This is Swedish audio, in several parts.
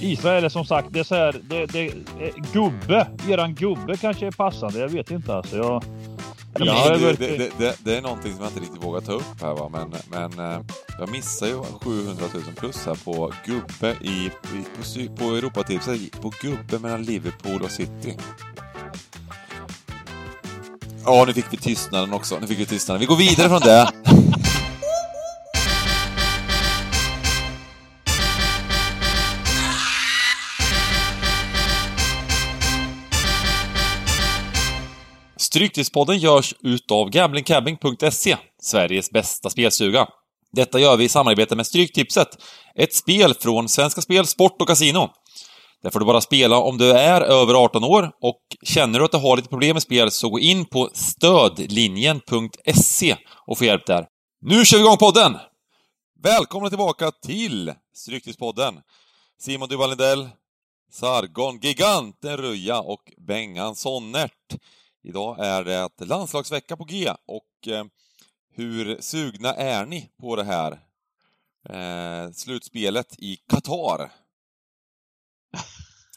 Israel är som sagt, det är så här, det, det, gubbe, eran gubbe kanske är passande, jag vet inte alltså. Jag, Ja, det, det, det, det, är någonting som jag inte riktigt vågar ta upp här va, men, men eh, jag missar ju 700 000 plus här på gubbe i, på, på Europatipset, på gubbe mellan Liverpool och City. Ja, nu fick vi tystnaden också. Nu fick vi tystnaden. Vi går vidare från det. Stryktipspodden görs utav gamblingcabbing.se, Sveriges bästa spelstuga. Detta gör vi i samarbete med Stryktipset, ett spel från Svenska Spel, Sport och Casino. Där får du bara spela om du är över 18 år och känner du att du har lite problem med spel så gå in på stödlinjen.se och få hjälp där. Nu kör vi igång podden! Välkomna tillbaka till Stryktipspodden! Simon Duvalindell, Sargon, Giganten Ruja och Bengan Sonnert. Idag är det landslagsvecka på G och eh, hur sugna är ni på det här eh, slutspelet i Qatar?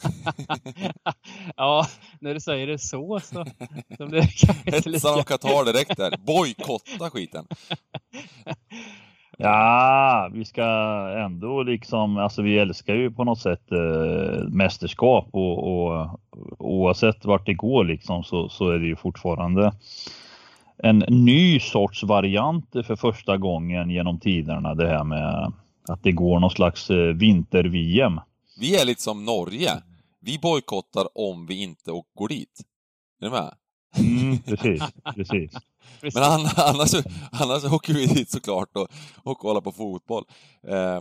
ja, när du säger det så så... så det Hetsa om Qatar direkt där. Bojkotta skiten. Ja, vi ska ändå liksom, alltså vi älskar ju på något sätt eh, mästerskap och, och oavsett vart det går liksom så, så är det ju fortfarande en ny sorts variant för första gången genom tiderna det här med att det går någon slags eh, vinter-VM. Vi är lite som Norge. Vi bojkottar om vi inte går dit. Är du med? Mm, precis, precis. Men annars, annars åker vi dit såklart och, och kollar på fotboll. Um, nej,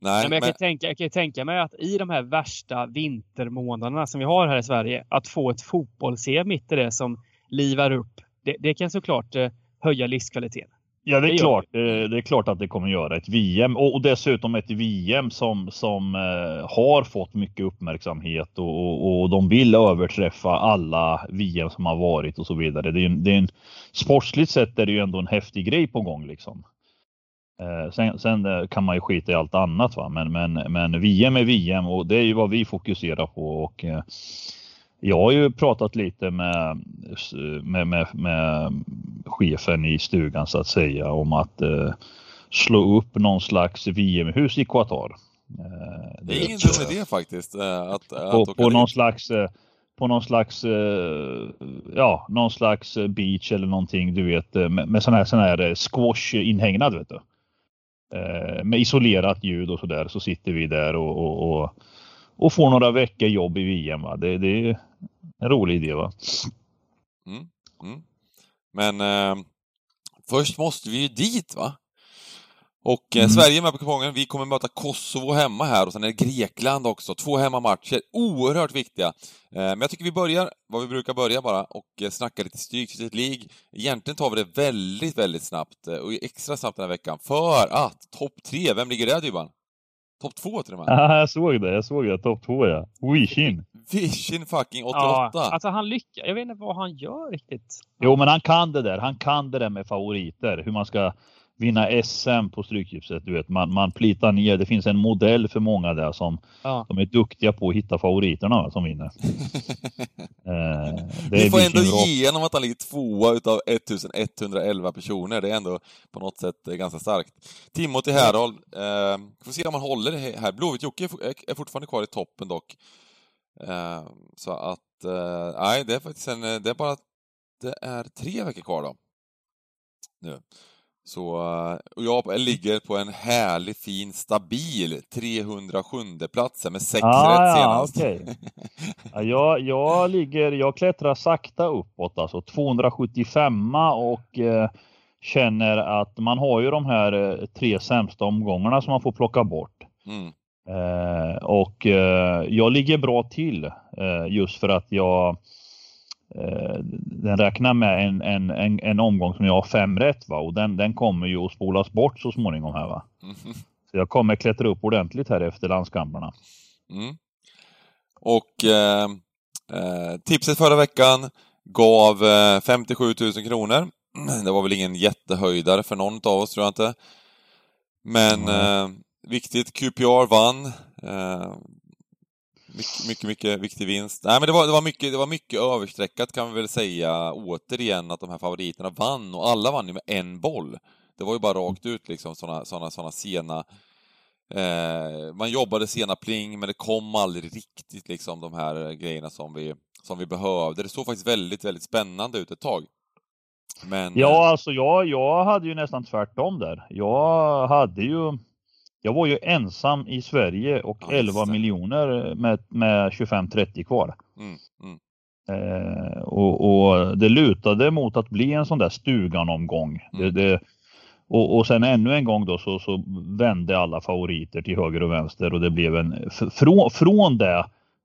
men jag, men... Kan tänka, jag kan tänka mig att i de här värsta vintermånaderna som vi har här i Sverige, att få ett fotbolls mitt i det som livar upp, det, det kan såklart eh, höja livskvaliteten. Ja, det är, klart, det är klart att det kommer göra ett VM och, dessutom ett VM som, som eh, har fått mycket uppmärksamhet och, och, och, de vill överträffa alla VM som har varit och så vidare. Det är, det är en, sportsligt sett är det ju ändå en häftig grej på gång liksom. Eh, sen, sen, eh, kan man ju skita i allt annat va, men, men, men VM är VM och det är ju vad vi fokuserar på och jag har ju pratat lite med, med, med, med chefen i stugan så att säga om att eh, slå upp någon slags VM-hus i Qatar. Eh, det är ingen dum idé faktiskt. Eh, att, på, att på någon slags eh, på någon slags, eh, ja, någon slags beach eller någonting, du vet, med, med sån här, sån här squash inhägnad, vet du. Med isolerat ljud och sådär, så sitter vi där och, och, och, och, får några veckor jobb i VM. Va? Det, det är en rolig idé. va. Mm, mm. Men eh, först måste vi ju dit va? Och eh, mm. Sverige är med på kupongen. Vi kommer möta Kosovo hemma här och sen är det Grekland också. Två hemmamatcher. Oerhört viktiga. Eh, men jag tycker vi börjar, vad vi brukar börja bara, och eh, snacka lite Stryktipset League. Egentligen tar vi det väldigt, väldigt snabbt, och extra snabbt den här veckan, för att topp tre, vem ligger där Dybban? Topp två till och med. Ja, jag såg det. Jag såg det. Topp två, ja. Wishin. Wishin fucking 88. Ja, alltså han lyckas. Jag vet inte vad han gör riktigt. Jo, men han kan det där. Han kan det där med favoriter. Hur man ska vinna SM på Stryktipset. Du vet, man, man plitar ner. Det finns en modell för många där som ja. de är duktiga på att hitta favoriterna som vinner. eh, Vi får ändå ge honom att han ligger tvåa utav 1111 personer. Det är ändå på något sätt eh, ganska starkt. Timothy Härhold, eh, får se om han håller det här. Blåvitt-Jocke är fortfarande kvar i toppen dock. Eh, så att, eh, nej, det är faktiskt en, det är bara, det är tre veckor kvar då. Nu. Så, och jag ligger på en härlig, fin, stabil 307 plats med sex ah, rätt senast. Ja, okay. ja, jag, jag ligger, jag klättrar sakta uppåt alltså 275 och eh, känner att man har ju de här eh, tre sämsta omgångarna som man får plocka bort. Mm. Eh, och eh, jag ligger bra till eh, just för att jag den räknar med en, en, en, en, omgång som jag har fem rätt va? och den, den kommer ju att spolas bort så småningom här va. Mm. Så jag kommer klättra upp ordentligt här efter landskamperna. Mm. Och eh, eh, tipset förra veckan gav eh, 57 000 kronor. Det var väl ingen jättehöjdare för någon av oss tror jag inte. Men mm. viktigt, QPR vann. Eh, mycket, mycket, mycket viktig vinst. Nej, men det var, det var mycket, det var mycket överstreckat kan vi väl säga återigen att de här favoriterna vann och alla vann ju med en boll. Det var ju bara rakt ut liksom såna, såna, såna sena eh, man jobbade sena pling, men det kom aldrig riktigt liksom de här grejerna som vi, som vi behövde. Det såg faktiskt väldigt, väldigt spännande ut ett tag. Men... Ja, alltså jag, jag hade ju nästan tvärtom där. Jag hade ju jag var ju ensam i Sverige och ja, 11 miljoner med, med 25-30 kvar. Mm, mm. Eh, och, och, det lutade mot att bli en sån där stugan-omgång. Mm. Det, det, och, och sen ännu en gång då så, så vände alla favoriter till höger och vänster och det blev en från, från det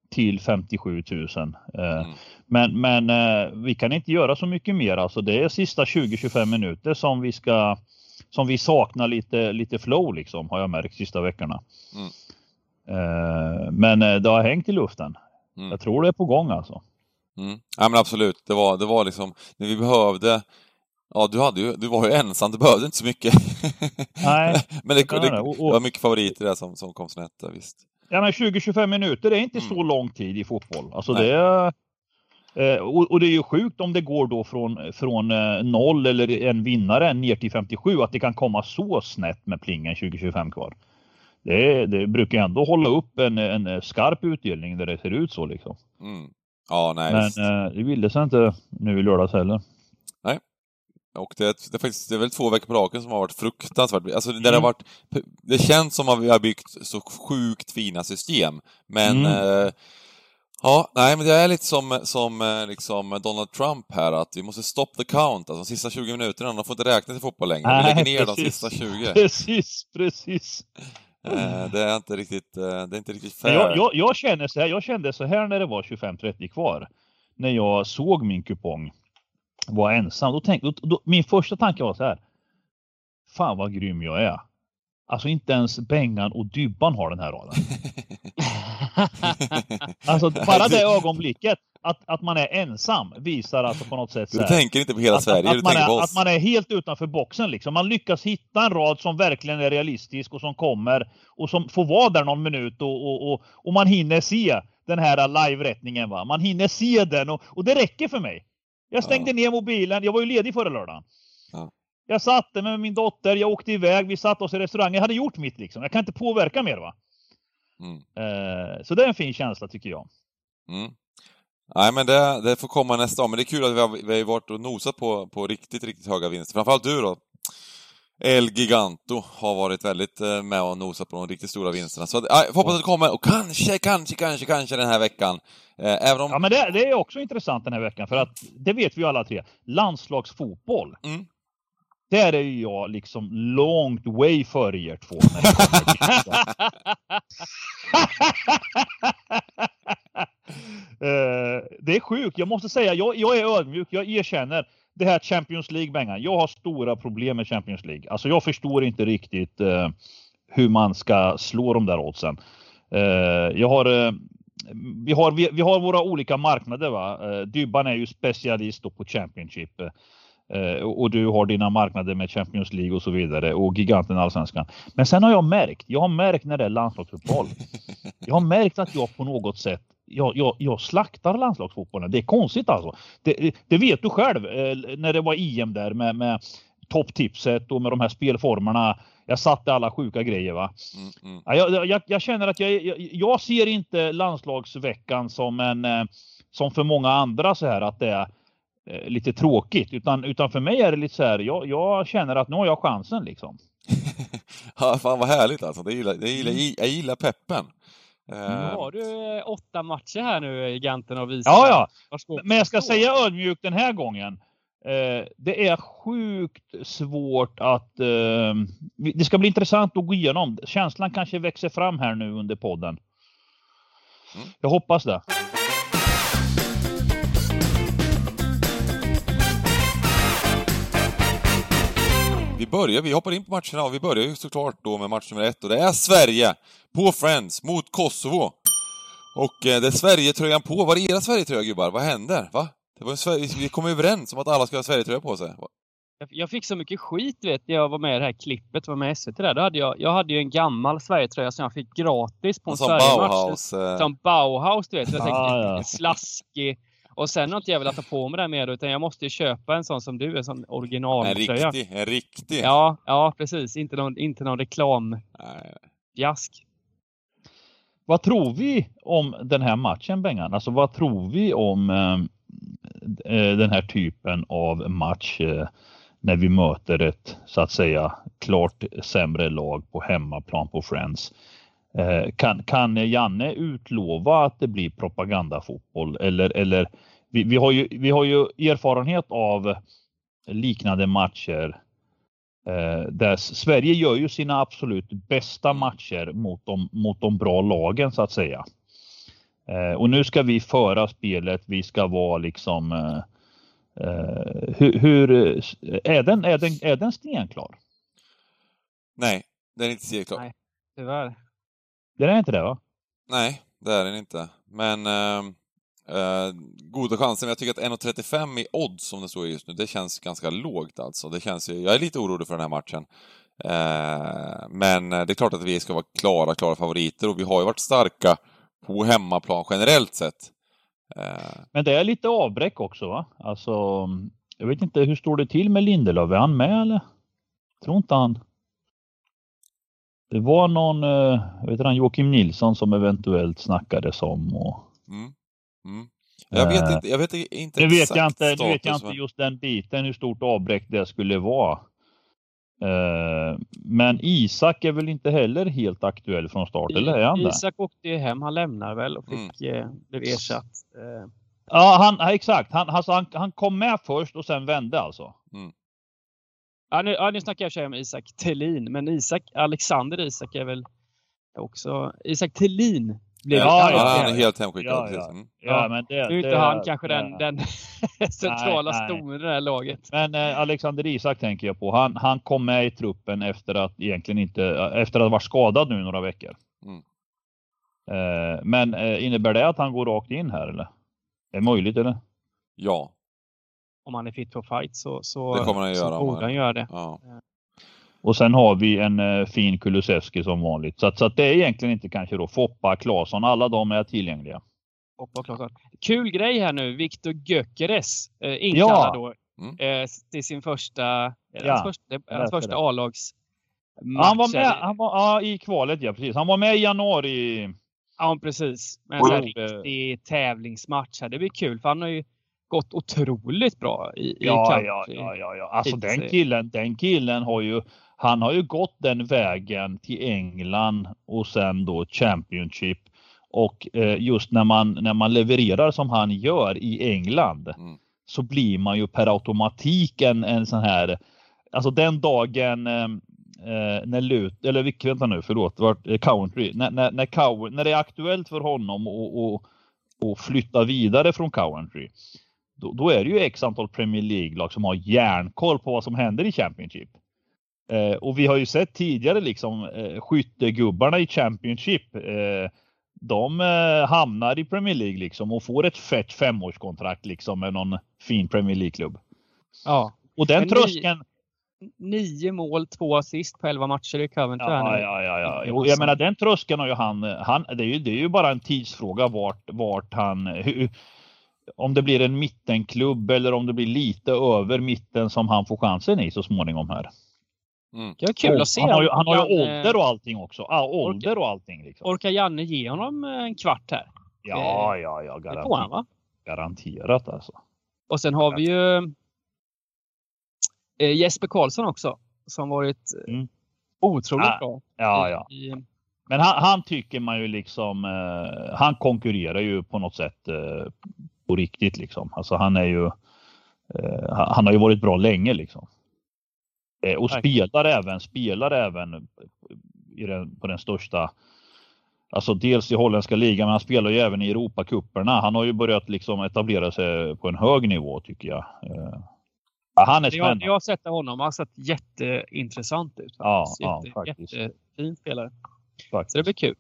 till 57 000. Eh, mm. Men, men eh, vi kan inte göra så mycket mer. Alltså det är sista 20-25 minuter som vi ska som vi saknar lite, lite flow liksom har jag märkt sista veckorna. Mm. Eh, men eh, det har hängt i luften. Mm. Jag tror det är på gång alltså. Mm. Ja men absolut, det var, det var liksom när vi behövde Ja, du, hade ju, du var ju ensam, du behövde inte så mycket. Nej. men det, det, det, det, var mycket favoriter där som, som kom snett, visst. Ja, men 20-25 minuter är inte mm. så lång tid i fotboll. Alltså Nej. det är, och, och, det är ju sjukt om det går då från, från eh, noll eller en vinnare ner till 57 att det kan komma så snett med plingen 2025 kvar. Det, det brukar ändå hålla upp en, en skarp utdelning där det ser ut så liksom. Mm. Ja, nej. Men eh, det ville sig inte nu i lördags heller. Nej. Och det, det, är faktiskt, det är väl två veckor på raken som har varit fruktansvärt. Alltså det, mm. har varit, det känns som att vi har byggt så sjukt fina system. Men mm. eh, Ja, nej men det är lite som, som eh, liksom Donald Trump här, att vi måste stop the count, alltså de sista 20 minuterna, de får inte räkna till fotboll längre. Vi lägger ner precis. de sista 20. Precis, precis. Eh, det är inte riktigt, eh, det är inte riktigt fair. Jag, jag, jag, känner så här, jag kände så här när det var 25-30 kvar. När jag såg min kupong var ensam. Då tänkte, då, då, min första tanke var så här. Fan vad grym jag är. Alltså inte ens Bengan och Dybban har den här raden. alltså bara det ögonblicket att, att man är ensam visar alltså på något sätt. Du tänker inte på hela att, Sverige, att, du tänker är, på oss. Att man är helt utanför boxen liksom. Man lyckas hitta en rad som verkligen är realistisk och som kommer och som får vara där någon minut och, och, och, och man hinner se den här live-rättningen. Va? Man hinner se den och, och det räcker för mig. Jag stängde ja. ner mobilen, jag var ju ledig förra lördagen. Ja. Jag satte med min dotter, jag åkte iväg, vi satte oss i restaurangen. Jag hade gjort mitt liksom. Jag kan inte påverka mer va. Mm. Eh, så det är en fin känsla tycker jag. Mm. Nej men det, det, får komma nästa år, men det är kul att vi har, vi har varit och nosat på, på riktigt, riktigt höga vinster. Framförallt du då. El Giganto har varit väldigt eh, med och nosat på de riktigt stora vinsterna. Så jag hoppas att det kommer, och kanske, kanske, kanske, kanske den här veckan. Eh, även om... Ja men det, det, är också intressant den här veckan, för att det vet vi ju alla tre. Landslagsfotboll. Mm. Där är ju jag liksom långt way före er två. uh, det är sjukt. Jag måste säga, jag, jag är ödmjuk. Jag erkänner det här Champions League, Bengan. Jag har stora problem med Champions League. Alltså jag förstår inte riktigt uh, hur man ska slå de där oddsen. Uh, jag har vi har, vi, vi, har våra olika marknader. Va? Dybban är ju specialist på Championship. Eh, och du har dina marknader med Champions League och så vidare och giganten Allsvenskan. Men sen har jag märkt, jag har märkt när det är landslagsfotboll. Jag har märkt att jag på något sätt jag, jag, jag slaktar landslagsfotbollen. Det är konstigt alltså. Det, det vet du själv eh, när det var EM där med, med topptipset och med de här spelformerna. Jag satte alla sjuka grejer va. Mm, mm. Jag, jag, jag, känner att jag, jag, ser inte landslagsveckan som en eh, som för många andra så här att det är Eh, lite tråkigt. Utan, utan för mig är det lite så här, jag, jag känner att nu har jag chansen liksom. ja, fan vad härligt alltså. Det gillar, det gillar, mm. Jag gillar peppen. Nu eh, har du eh, åtta matcher här nu, giganten och visa. Ja, ja. Men jag ska säga ödmjukt den här gången. Det är sjukt svårt att... Det ska bli intressant att gå igenom. Känslan kanske växer fram här nu under podden. Mm. Jag hoppas det. Vi börjar, vi hoppar in på matcherna och vi börjar ju såklart då med match nummer ett och det är Sverige på Friends mot Kosovo. Och eh, det är Sverigetröjan på. Var är era Sverigetröja gubbar? Vad händer? Va? Det var en Sverige, vi kom överens om att alla ska ha Sverigetröja på sig. Jag fick så mycket skit vet när jag var med i det här klippet, var med i SVT där. Då hade jag, jag hade ju en gammal Sverigetröja som jag fick gratis på en Sverigematch. Bauhaus. Eh. Som Bauhaus, du vet. Jag tänkte, ah, ja. slaskig. Och sen har inte jag velat ta på mig det mer utan jag måste ju köpa en sån som du, en sån originaltröja. En riktig, en riktig. Ja, ja precis. Inte någon, inte någon reklamjask. Vad tror vi om den här matchen Bengan? Alltså vad tror vi om eh, eh den här typen av match? Eh, när vi möter ett så att säga klart sämre lag på hemmaplan på Friends. Eh, kan, kan Janne utlova att det blir propagandafotboll eller, eller vi, vi, har ju, vi har ju erfarenhet av liknande matcher eh, där Sverige gör ju sina absolut bästa matcher mot de, mot de bra lagen så att säga. Eh, och nu ska vi föra spelet, vi ska vara liksom Uh, hur, hur, är, den, är, den, är den stenklar? Nej, den är inte stenklar. Nej, tyvärr. Den är inte det va? Nej, det är den inte. Men uh, uh, goda chanser. Men jag tycker att 1,35 i odds som det står just nu, det känns ganska lågt alltså. Det känns ju, jag är lite orolig för den här matchen. men det är klart att vi ska vara klara, klara favoriter och vi har ju varit starka på hemmaplan generellt sett. Eh, Men det är lite avbräck också va? Alltså, jag vet inte, hur står det till med Lindelöf? Är han med eller? Tror inte han. Det var någon, eh, vet han, Joakim Nilsson som eventuellt snackades om. Och... Mm. Mm. Jag vet inte, jag vet inte nu vet jag inte, nu vet jag inte just den biten hur stort avbräck det skulle vara. Eh, men Isak är väl inte heller helt aktuell från start, eller är han Isak det? åkte hem, han lämnar väl och fick, mm. Eh, blev ersatt. Eh. Ja, han, exakt. Han, alltså, han, han kom med först och sen vände alltså. Ja, nu, ja, nu snackar jag om Isak Tellin, men Isak, Alexander Isak är väl också... Isak Tellin blev ja, ja, han är helt hemskickad. Ja, ja. Mm. ja, men det, nu är inte han kanske den, den centrala stonen i det här laget. Men eh, Alexander Isak tänker jag på. Han, han kom med i truppen efter att egentligen inte, efter att ha varit skadad nu några veckor. Mm. Eh, men eh, innebär det att han går rakt in här eller? Är det möjligt eller? Ja. Om han är fit för fight så, så, det kommer han så göra, borde han göra det. Ja. Och sen har vi en eh, fin Kulusevski som vanligt. Så, så att det är egentligen inte kanske då Foppa, Claesson, alla de är tillgängliga. Foppa, Claesson. Kul grej här nu, Viktor Gökeres eh, inkallad ja. då mm. eh, till sin första, eh, ja. hans första, hans första A-lags han var med han var, ja, i kvalet, ja precis. Han var med i januari. Ja, precis. Men en riktig tävlingsmatch här. Det blir kul för han har ju gått otroligt bra i, ja, i ja, ja, ja, ja. Alltså den killen, den killen har ju han har ju gått den vägen till England och sen då Championship. Och eh, just när man, när man levererar som han gör i England mm. så blir man ju per automatik en, en sån här, alltså den dagen eh, eh när Lut, eller vänta nu, förlåt, vart, eh, Country, när, när, när, Cow, när det är aktuellt för honom att flytta vidare från Coventry, då, då, är det ju x antal Premier League-lag som har järnkoll på vad som händer i Championship. Eh, och vi har ju sett tidigare liksom eh, skyttegubbarna i Championship. Eh, de eh, hamnar i Premier League liksom och får ett fett femårskontrakt liksom med någon fin Premier League-klubb. Ja. Och den tröskeln. Nio mål, två assist på elva matcher i Coventry. Ja, ja, ja, ja. Och jag menar den tröskeln har ju han, han det, är ju, det är ju bara en tidsfråga vart, vart han, hur, om det blir en mittenklubb eller om det blir lite över mitten som han får chansen i så småningom här. Mm. Det är kul och, att se. Han har ju, han har ju ålder och allting också. Ah, ålder och allting. Liksom. Orkar Janne ge honom en kvart här? Ja, ja, ja. Garanti det får han, va? Garanterat alltså. Och sen har vi ju eh, Jesper Karlsson också. Som varit mm. otroligt ah, bra. Ja, ja. I, men han, han, tycker man ju liksom, eh, han konkurrerar ju på något sätt eh, på riktigt liksom. Alltså han är ju, eh, han har ju varit bra länge liksom. Eh, och spelar även, spelar även den, på den största, alltså dels i holländska ligan, men han spelar ju även i Europacuperna. Han har ju börjat liksom etablera sig på en hög nivå tycker jag. Eh, han är spännande. Jag, jag har sett honom, han har sett jätteintressant ut. Ja, ja, faktiskt. Jättefin spelare. Faktiskt. Så det blir kul.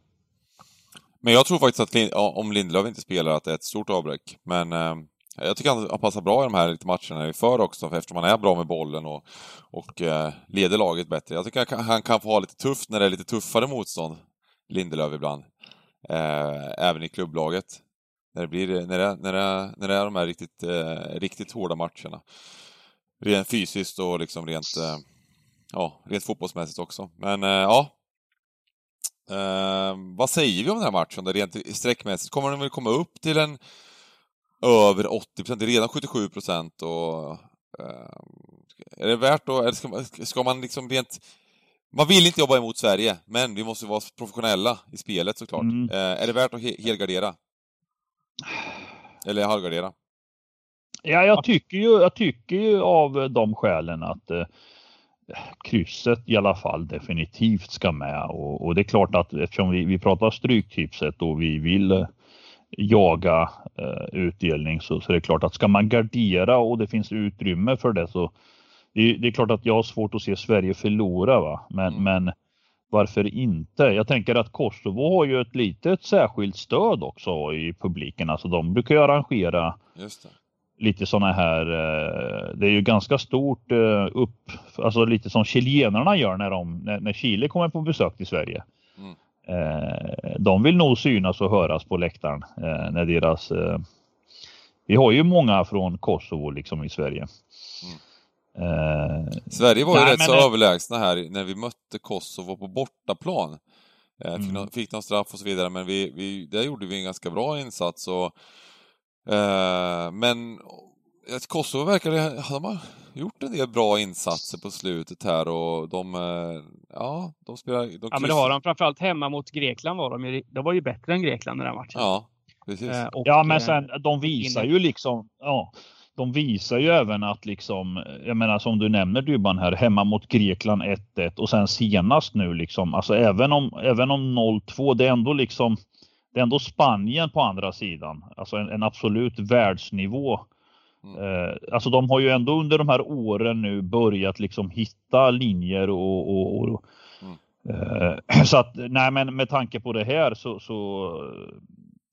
Men jag tror faktiskt att om Lindelöf inte spelar att det är ett stort avbräck. Men eh, Jag tycker han passar bra i de här lite matcherna vi för också, för eftersom han är bra med bollen och, och eh, leder laget bättre. Jag tycker han kan få ha lite tufft när det är lite tuffare motstånd, Lindelöf ibland. Eh, även i klubblaget. När det, blir, när det, när det, när det är de här riktigt, eh, riktigt hårda matcherna. Rent fysiskt och liksom rent, eh, ja, rent fotbollsmässigt också. Men eh, ja, Eh, vad säger vi om den här matchen då, rent sträckmässigt? Kommer den väl komma upp till en över 80 procent? Det är redan 77 procent och... Eh, är det värt då, eller ska, man, ska man liksom rent... Man vill inte jobba emot Sverige, men vi måste vara professionella i spelet såklart. Mm. Eh, är det värt att he helgardera? Eller halvgardera? Ja, jag tycker ju, jag tycker ju av de skälen att eh, krysset i alla fall definitivt ska med och, och det är klart att eftersom vi, vi pratar stryktipset och vi vill eh, jaga eh, utdelning så, så är det klart att ska man gardera och det finns utrymme för det så det, det är klart att jag har svårt att se Sverige förlora va men, mm. men varför inte? Jag tänker att Kosovo har ju ett litet särskilt stöd också i publiken. Alltså de brukar ju arrangera lite sådana här, eh, det är ju ganska stort eh, upp, alltså lite som chilenarna gör när, de, när, när Chile kommer på besök till Sverige. Mm. Eh, de vill nog synas och höras på läktaren när deras, vi har ju många från Kosovo liksom i Sverige. Mm. Eh, Sverige var ju nej, rätt så det... överlägsna här när vi mötte Kosovo på bortaplan. Eh, mm. Fick någon straff och så vidare, men vi, vi, där gjorde vi en ganska bra insats. Och, Eh, men Kosovo verkar de ha gjort en del bra insatser på slutet här och de, eh, ja, de spelar... De ja, men det har de. Framförallt hemma mot Grekland var de ju, de var ju bättre än Grekland i den matchen. Ja, precis. Eh, och, ja, men sen de visar ju liksom, ja, de visar ju även att liksom, jag menar som du nämner Dybban här, hemma mot Grekland 1-1 och sen senast nu liksom, alltså även om, även om 0-2, det är ändå liksom det är ändå Spanien på andra sidan, alltså en, en absolut världsnivå. Mm. Eh, alltså de har ju ändå under de här åren nu börjat liksom hitta linjer och, och, och mm. eh, så att nej men med tanke på det här så, så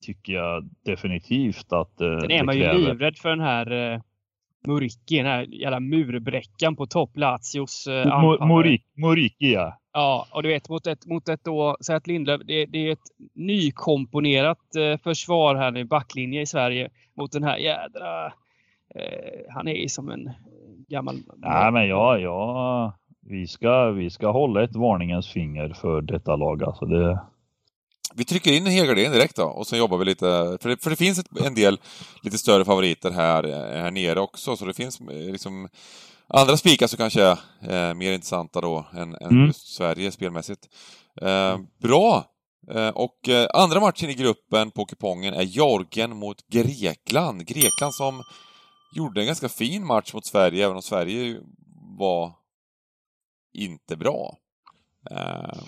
tycker jag definitivt att eh, Sen är man ju livrädd för den här eh, Muriki, den här jävla murbräckan på topp, Lazios eh, Muriki, ja. Ja, och du vet mot ett, mot ett då, säg att Lindlöf, det, det, är ett nykomponerat eh, försvar här nu, backlinje i Sverige mot den här jädra, eh, han är ju som en gammal... Nej men ja, ja, vi ska, vi ska hålla ett varningens finger för detta lag alltså. Det... Vi trycker in Hegarden direkt då och så jobbar vi lite, för det, för det finns ett, en del lite större favoriter här, här nere också, så det finns eh, liksom andra spikar så kanske är eh, mer intressanta då än, än mm. just Sverige spelmässigt. Eh, bra! Eh, och eh, andra matchen i gruppen på kupongen är Georgien mot Grekland. Grekland som gjorde en ganska fin match mot Sverige, även om Sverige var inte bra. Eh,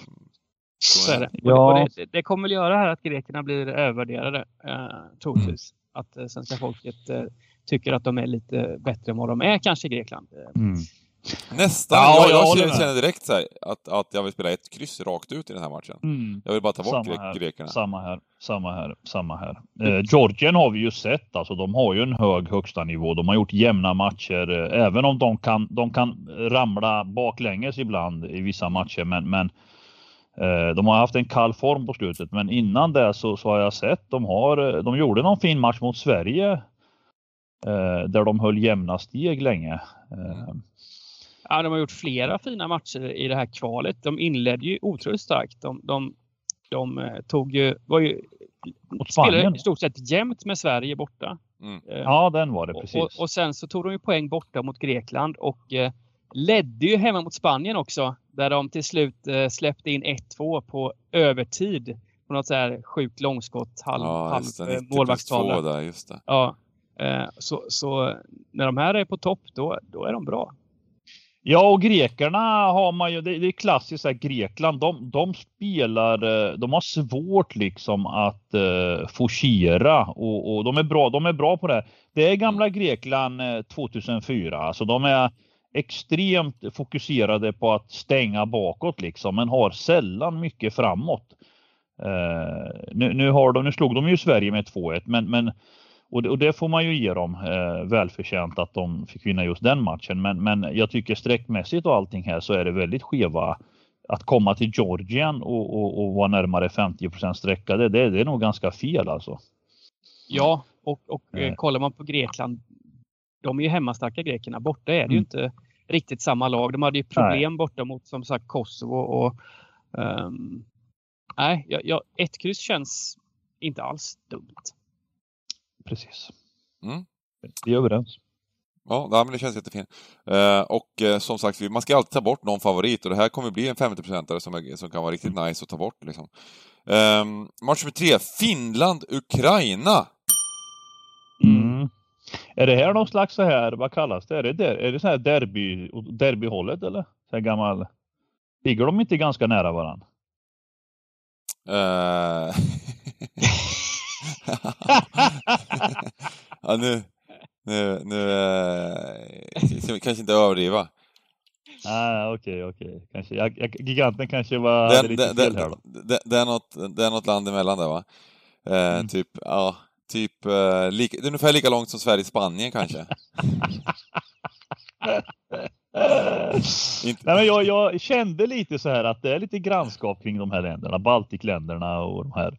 så är det. Ja. Det, det, kommer väl göra här att grekerna blir övervärderade, eh, troligtvis. Mm. Att eh, svenska folket eh, tycker att de är lite bättre än vad de är kanske i Grekland. Mm. Nästan. Ja, jag, jag, jag känner direkt så här, att, att jag vill spela ett kryss rakt ut i den här matchen. Mm. Jag vill bara ta bort samma här, grekerna. Samma här, samma här, samma här. Eh, Georgien har vi ju sett, alltså de har ju en hög högsta nivå. De har gjort jämna matcher, eh, även om de kan, de kan ramla baklänges ibland i vissa matcher. Men, men eh, de har haft en kall form på slutet. Men innan det så, så har jag sett, de, har, de gjorde någon fin match mot Sverige där de höll jämna steg länge. Eh, ja, de har gjort flera fina matcher i det här kvalet. De inledde ju otroligt starkt. De, de, de eh, tog ju, var ju, spelade i stort sett jämnt med Sverige borta. Mm. Ja, den var det precis. Och, och, sen så tog de ju poäng borta mot Grekland och eh, ledde ju hemma mot Spanien också. Där de till slut eh, släppte in 1-2 på övertid. På något så här sjukt långskott, halv, ja, halv målvaktstavla. Ja, Eh, så, så, när de här är på topp, då, då är de bra. Ja, och grekerna har man ju, det, det är klassiskt här, Grekland, de, de spelar, eh, de har svårt liksom att uh, forcera och, och de är bra, de är bra på det. Det är gamla Grekland 2004, alltså de är extremt fokuserade på att stänga bakåt liksom, men har sällan mycket framåt. Uh, nu, nu, har de, nu slog de ju Sverige med 2-1, men, men och, det, och det får man ju ge dem eh, välförtjänt att de fick vinna just den matchen. Men, men jag tycker sträckmässigt och allting här så är det väldigt skeva. Att komma till Georgien och, och, och vara närmare 50 sträcka, det, det, det är nog ganska fel alltså. Ja, och, och eh. kollar man på Grekland, de är ju hemmastarka grekerna. Borta är det mm. ju inte riktigt samma lag. De hade ju problem nej. borta mot som sagt Kosovo och um, nej, jag, jag, ett kryss känns inte alls dumt. Precis. Mm. Vi är överens. Ja, men det känns jättefint. Uh, och uh, som sagt, man ska alltid ta bort någon favorit och det här kommer bli en 50-procentare som, som kan vara riktigt mm. nice att ta bort. Liksom. Um, match nummer tre, Finland-Ukraina. Mm. Är det här någon slags så här, vad kallas det? Är det, der, är det så här derby, derbyhållet eller? Så här gammal... Ligger de inte ganska nära varandra? Ja, nu, nu, nu uh, kanske inte överdriva. Ah, okej, okay, okej. Okay. Kanske, jag, jag, giganten kanske var det, lite det, fel här då. Det, det, är något, det är något land emellan där va? Eh, mm. Typ, ja, typ, eh, lika, det är ungefär lika långt som Sverige-Spanien kanske. Nej, men jag, jag, kände lite så här att det är lite grannskap kring de här länderna, Baltikländerna och de här.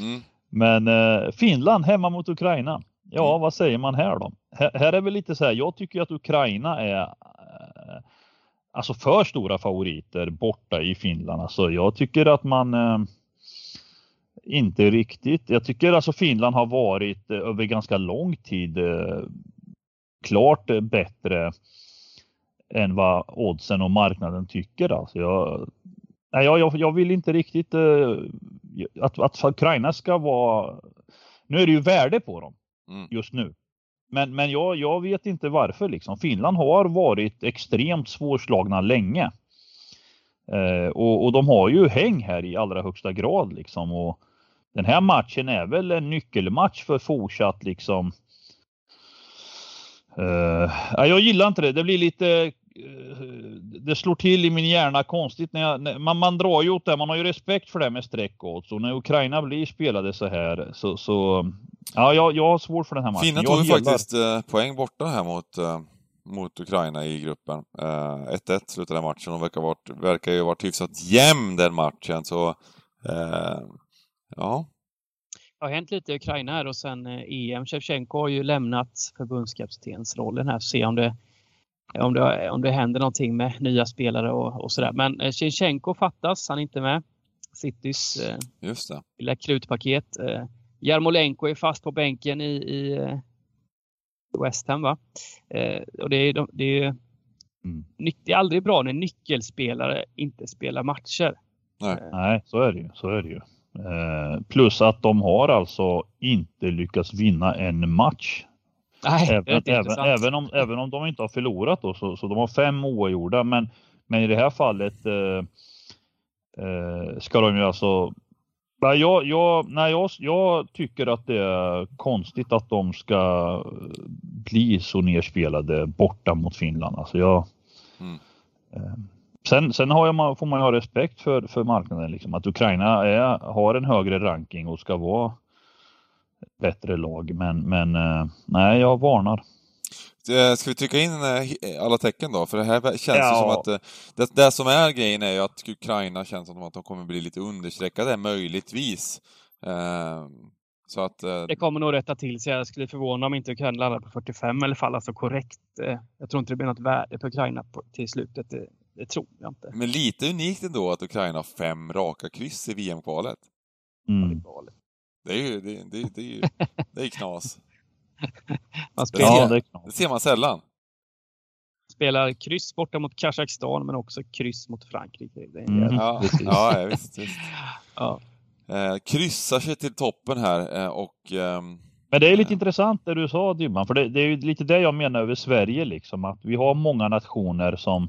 Mm. Men eh, Finland hemma mot Ukraina. Ja, mm. vad säger man här då? Här, här är väl lite så här. Jag tycker att Ukraina är eh, alltså för stora favoriter borta i Finland. Alltså jag tycker att man eh, inte riktigt. Jag tycker alltså Finland har varit eh, över ganska lång tid eh, klart bättre än vad oddsen och marknaden tycker. Alltså jag, nej, jag, jag vill inte riktigt eh, att, att Ukraina ska vara... Nu är det ju värde på dem mm. just nu. Men, men jag, jag vet inte varför liksom. Finland har varit extremt svårslagna länge. Eh, och, och de har ju häng här i allra högsta grad liksom. Och den här matchen är väl en nyckelmatch för fortsatt liksom. Eh, jag gillar inte det. Det blir lite det slår till i min hjärna konstigt. När, jag, när man, man drar ju åt det, man har ju respekt för det med streckodds. Och när Ukraina blir spelade så här så, så ja, jag, jag har svårt för den här matchen. Finland tog ju faktiskt eh, poäng borta här mot, eh, mot Ukraina i gruppen. 1-1 eh, slutade matchen och verkar, varit, verkar ju varit hyfsat jämn den matchen. Så eh, ja. Det har hänt lite i Ukraina här och sen EM. Shevchenko har ju lämnat förbundskaptensrollen här. Se om det om det, om det händer någonting med nya spelare och, och sådär. Men eh, Shinchenko fattas, han är inte med. Citys eh, Just det. lilla krutpaket. Eh, Jarmolenko är fast på bänken i, i eh, West Ham. Va? Eh, och det, är, det, är, mm. det är aldrig bra när nyckelspelare inte spelar matcher. Nej, eh. Nej så är det ju. Så är det ju. Eh, plus att de har alltså inte lyckats vinna en match Nej, även, även, även, om, även om de inte har förlorat då, så, så de har fem oavgjorda. Men, men i det här fallet eh, eh, ska de ju alltså... Nej, jag, jag, nej jag, jag tycker att det är konstigt att de ska bli så nerspelade borta mot Finland. Alltså jag, mm. eh, sen sen har jag, får man ju ha respekt för, för marknaden. Liksom, att Ukraina är, har en högre ranking och ska vara bättre lag. Men, men eh, nej, jag varnar. Eh, ska vi trycka in eh, alla tecken då? För det här känns ja. ju som att det, det som är grejen är ju att Ukraina känns som att de kommer bli lite understreckade, möjligtvis. Så att, det kommer nog rätta till sig. Jag skulle förvåna om inte Ukraina landar på 45 eller fall alltså korrekt. Jag tror inte det blir något värde på Ukraina till slutet. Det, det tror jag inte. Men lite unikt ändå att Ukraina har fem raka kryss i VM-kvalet. Mm. Det är ju, det, det, det är ju, det är knas. Man spelar, ja, det, det ser man sällan. Spelar kryss borta mot Kazakstan men också kryss mot Frankrike. Mm. Ja, ja, visst. visst. Ja. Eh, kryssar sig till toppen här eh, och eh, men det är lite intressant det du sa Dymman, för det, det, är ju lite det jag menar över Sverige liksom, att vi har många nationer som eh,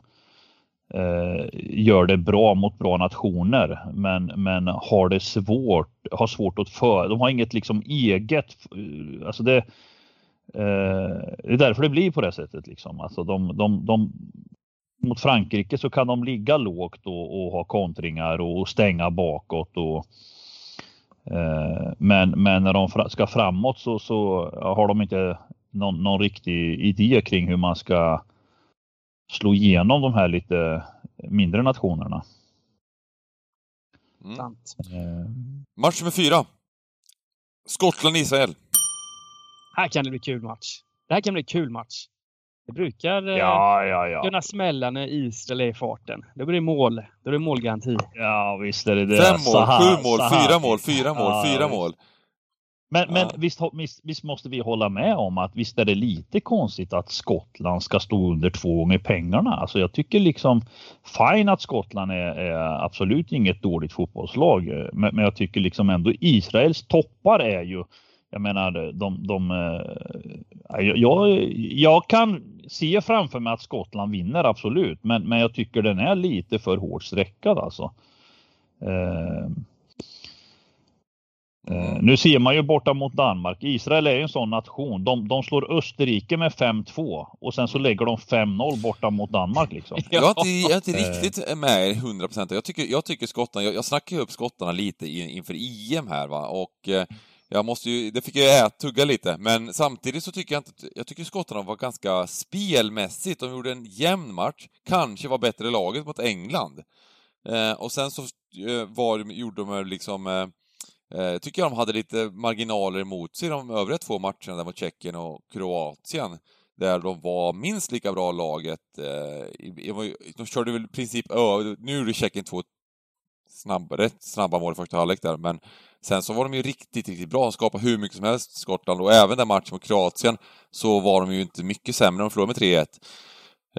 Eh, gör det bra mot bra nationer men, men har det svårt, har svårt att föra. de har inget liksom eget, eh, alltså det, eh, det är därför det blir på det sättet liksom. Alltså de, de, de, mot Frankrike så kan de ligga lågt och, och ha kontringar och, stänga bakåt och eh, Men, men när de ska framåt så, så har de inte någon, någon riktig idé kring hur man ska slå igenom de här lite mindre nationerna. Mm. Match nummer fyra. Skottland-Israel. Här kan det bli kul match. Det här kan bli kul match. Det brukar eh, ja, ja, ja. kunna smälla när Israel är i farten. Då blir det mål. Då är det målgaranti. Ja, visst är det det. Fem mål, Saha, sju mål, Saha. fyra mål, fyra mål, ja, fyra mål. Men, ja. men visst, visst, måste vi hålla med om att visst är det lite konstigt att Skottland ska stå under två gånger pengarna. Alltså jag tycker liksom fine att Skottland är, är absolut inget dåligt fotbollslag. Men, men, jag tycker liksom ändå Israels toppar är ju jag menar, de, de, eh, jag, jag kan se framför mig att Skottland vinner absolut, men, men jag tycker den är lite för hårt sträckad alltså. Eh, eh, nu ser man ju borta mot Danmark. Israel är ju en sån nation. De, de slår Österrike med 5-2 och sen så lägger de 5-0 borta mot Danmark liksom. Jag är inte, jag är inte riktigt med 100%. Jag tycker, jag tycker Skottland, jag, jag snackar ju upp skottarna lite inför EM här va och jag måste ju, det fick jag äta, tugga lite, men samtidigt så tycker jag inte, jag tycker skottarna var ganska spelmässigt, de gjorde en jämn match, kanske var bättre laget mot England. Eh, och sen så eh, var, gjorde de liksom, eh, tycker jag de hade lite marginaler emot sig de övriga två matcherna där mot Tjeckien och Kroatien, där de var minst lika bra laget. Eh, de körde väl i princip över, nu gjorde Tjeckien två snabba, rätt snabba mål i första halvlek där, men Sen så var de ju riktigt, riktigt bra. De skapade hur mycket som helst, Skottland. Och även den matchen mot Kroatien så var de ju inte mycket sämre. De förlorade med 3-1.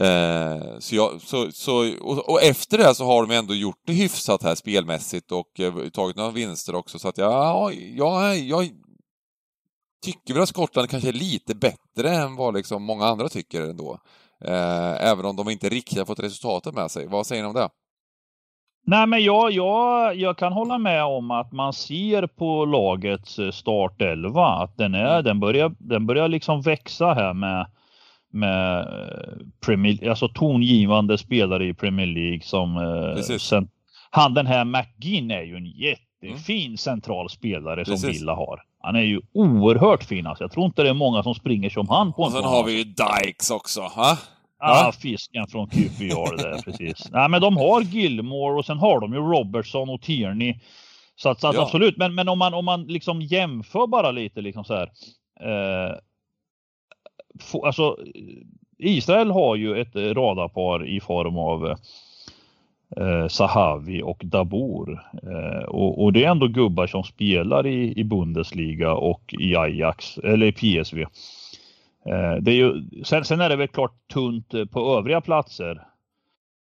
Eh, så, jag, så, så och, och, efter det så har de ändå gjort det hyfsat här spelmässigt och eh, tagit några vinster också. Så att ja, ja, jag tycker väl att Skottland kanske är lite bättre än vad liksom många andra tycker ändå. Eh, även om de inte riktigt har fått resultatet med sig. Vad säger ni om det? Nej, men jag, jag, jag kan hålla med om att man ser på lagets eh, startelva att den, är, mm. den, börjar, den börjar liksom växa här med, med eh, Premier, alltså tongivande spelare i Premier League som eh, sen, han den här McGinn är ju en jättefin mm. central spelare Precis. som Villa har. Han är ju oerhört fin alltså. Jag tror inte det är många som springer som han på en Och sen har vi ju Dykes också. Ha? Ja, ah, fisken från QPR där precis. Nej, men de har Gilmore och sen har de ju Robertson och Tierney. Så att, så att ja. absolut, men, men om man om man liksom jämför bara lite liksom så här. Eh, få, alltså Israel har ju ett radarpar i form av eh, Sahavi och Dabur. Eh, och, och, det är ändå gubbar som spelar i, i Bundesliga och i Ajax eller i PSV. Eh, det är ju, sen, sen, är det väl klart tunt eh, på övriga platser.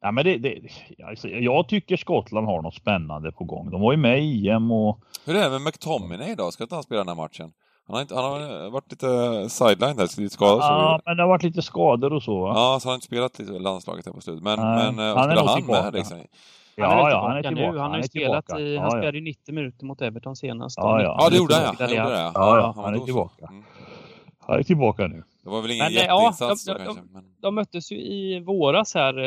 Ja, men det, det, alltså, jag tycker Skottland har något spännande på gång. De var ju med i EM och... Hur är det med McTominay då? Ska inte han spela den här matchen? Han har, inte, han har varit lite sideline där, lite skadad Ja, men det har varit lite skador och så va? Ja, så har han inte spelat i landslaget här på slutet. Men, Nej, men han spelar han tillbaka. med liksom? Ja, ja, han är tillbaka. Nu. Han har ju spelat i, han ja, spelade ju 90 minuter mot Everton senast. Ja, ja. ja det gjorde han ja. ja. Ja, han, han är tillbaka. Mm. Han är tillbaka nu. Det var väl ingen men, eh, jätteinsats ja, de, de, de, de, möttes ju i våras här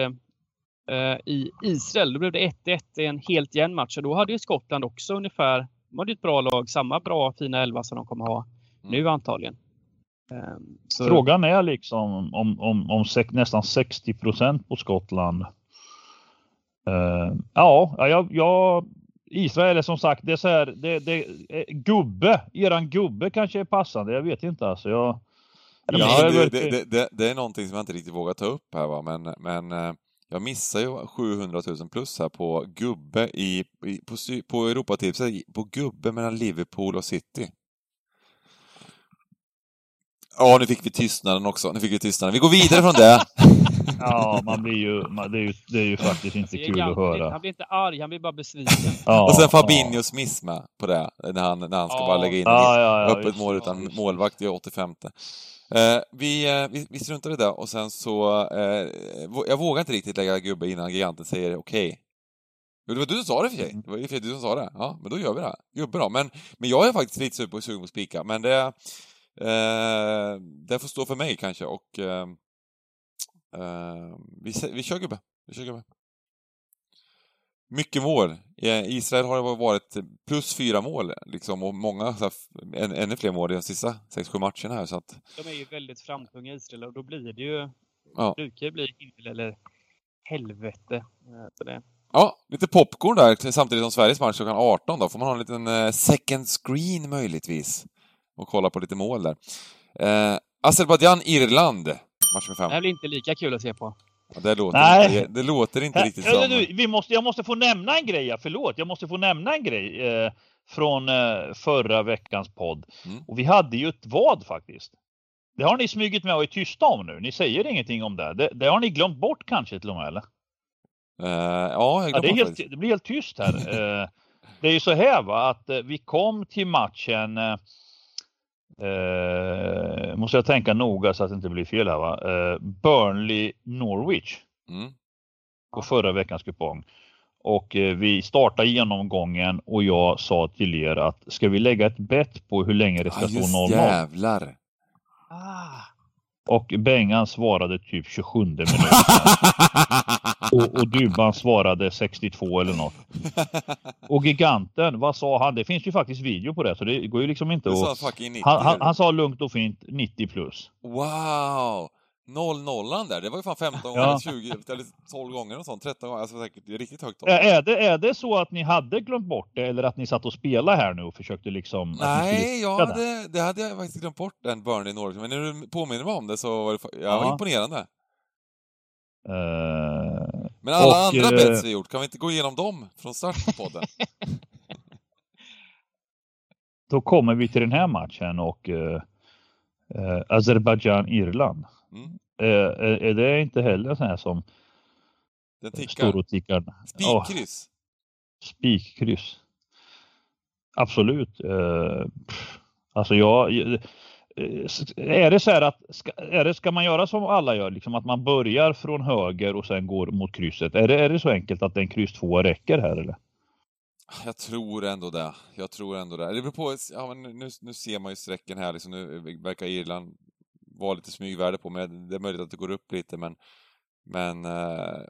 eh, i Israel. Då blev det 1-1 i en helt jämn match. Och då hade ju Skottland också ungefär, de hade ett bra lag, samma bra fina elva som de kommer ha mm. nu antagligen. Eh, så... Frågan är liksom om, om, om nästan 60 procent på Skottland. Uh, ja, jag, jag, Israel är som sagt, det är så här, det, det, gubbe, eran gubbe kanske är passande, jag vet inte alltså. Jag, Ja, det, det, det, det, är någonting som jag inte riktigt vågar ta upp här va, men, men eh, jag missar ju 700 000 plus här på gubbe i, i på, på Europatipset, på gubbe mellan Liverpool och City. Ja, nu fick vi tystnaden också. Nu fick vi tystnaden. Vi går vidare från det. ja, man blir ju, man, det, är ju, det är ju faktiskt inte kul att höra. Han blir inte arg, han blir bara besviken. Ja, och sen Fabinhos ja. miss med på det, när han, när han ska ja. bara lägga in ja, ja, ja, öppet mål utan målvakt i 85. Eh, vi, eh, vi, vi struntar i det och sen så, eh, jag vågar inte riktigt lägga gubbe innan giganten säger okej. Okay. Jo, det var du som sa det för sig. Mm. Det var ju du som sa det. Ja, men då gör vi det. Gubbe då. Men, men jag är faktiskt lite sugen på, sugen på att spika, men det, eh, det får stå för mig kanske och eh, eh vi, vi kör gubbe. Vi kör gubbe. Mycket mål. Israel har varit plus fyra mål liksom och många, så här, ännu fler mål i de sista sex, sju matcherna här så att... De är ju väldigt framtunga Israel och då blir det ju, ja. brukar det bli himmel eller helvete. Så det. Ja, lite popcorn där samtidigt som Sveriges match klockan 18 då. Får man ha en liten eh, second screen möjligtvis. Och kolla på lite mål där. Eh, Azerbajdzjan-Irland. Match med fem. Det här blir inte lika kul att se på. Ja, det, låter Nej. Inte, det låter inte riktigt som... Nu, vi måste, jag måste få nämna en grej, förlåt. Jag måste få nämna en grej eh, från eh, förra veckans podd. Mm. Och vi hade ju ett vad faktiskt. Det har ni smugit med och är tysta om nu. Ni säger ingenting om det. Det, det har ni glömt bort kanske till och med, eller? Uh, ja, ja det, är helt, det blir helt tyst här. uh, det är ju så här va, att uh, vi kom till matchen måste jag tänka noga så att det inte blir fel här va. Burnley Norwich. Mm. På förra veckans kupong. Och vi startade genomgången och jag sa till er att ska vi lägga ett bett på hur länge det ska ah, stå 0-0? jävlar! Ah. Och Bengan svarade typ 27 minuter. och, och Dubban svarade 62 eller något. Och Giganten, vad sa han? Det finns ju faktiskt video på det så det går ju liksom inte att... Han, han, han, sa lugnt och fint 90 plus. Wow! 0-0 där, det var ju fan 15 gånger, ja. 20, eller 12 gånger och sånt, 13 gånger, alltså säkert riktigt högt tal. Är det, är det så att ni hade glömt bort det eller att ni satt och spelade här nu och försökte liksom... Nej, ja, det, det hade jag faktiskt glömt bort, den Burnley Norwich, men när du påminner mig om det så var det ja, ja. imponerande. Uh, men alla och, andra uh, bets vi gjort, kan vi inte gå igenom dem från start på podden? Då kommer vi till den här matchen och uh, uh Azerbajdzjan-Irland. Mm. Är, är, det inte heller sån här som Den tickar. står och tickar? Spikkryss? Oh, spikkryss. Absolut. Uh, alltså jag... Är det så här att ska, är det, ska man göra som alla gör, liksom att man börjar från höger och sen går mot krysset? Är det, är det så enkelt att en kryss 2 räcker här eller? Jag tror ändå det. Jag tror ändå det. Det beror på, ja, men nu, nu ser man ju sträcken här liksom, nu verkar Irland vara lite smygvärde på, men det är möjligt att det går upp lite, men, men eh,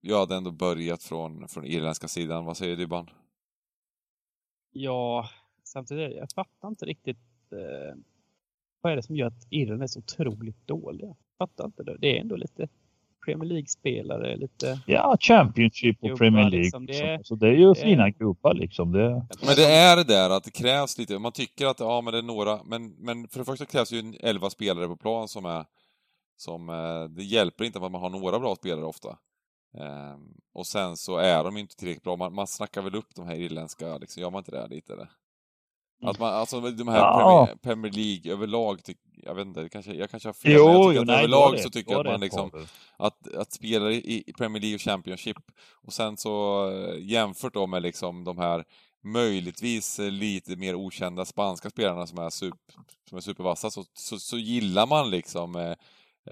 jag hade ändå börjat från, från irländska sidan. Vad säger du, Ban? Ja, samtidigt, jag fattar inte riktigt eh, vad är det som gör att Irland är så otroligt dåliga? Jag fattar inte det. Det är ändå lite Premier League-spelare, lite... Ja, Championship och Premier League. Liksom. Det, är, så det är ju det fina gubbar liksom. Det... Men det är det där att det krävs lite, man tycker att ja men det är några, men, men för det första krävs ju 11 spelare på plan som är, som, eh, det hjälper inte att man har några bra spelare ofta. Um, och sen så är de inte tillräckligt bra, man, man snackar väl upp de här irländska, liksom, gör man inte det lite? Eller? Att man, alltså de här ja. Premier, Premier, League överlag, tyck, jag vet inte, kanske, jag kanske har fel, jo, men jag tycker jo, att nej, överlag så tycker jag att man liksom, att, att spela i Premier League och Championship och sen så eh, jämfört då med liksom de här möjligtvis lite mer okända spanska spelarna som är, super, som är supervassa så, så, så gillar man liksom eh,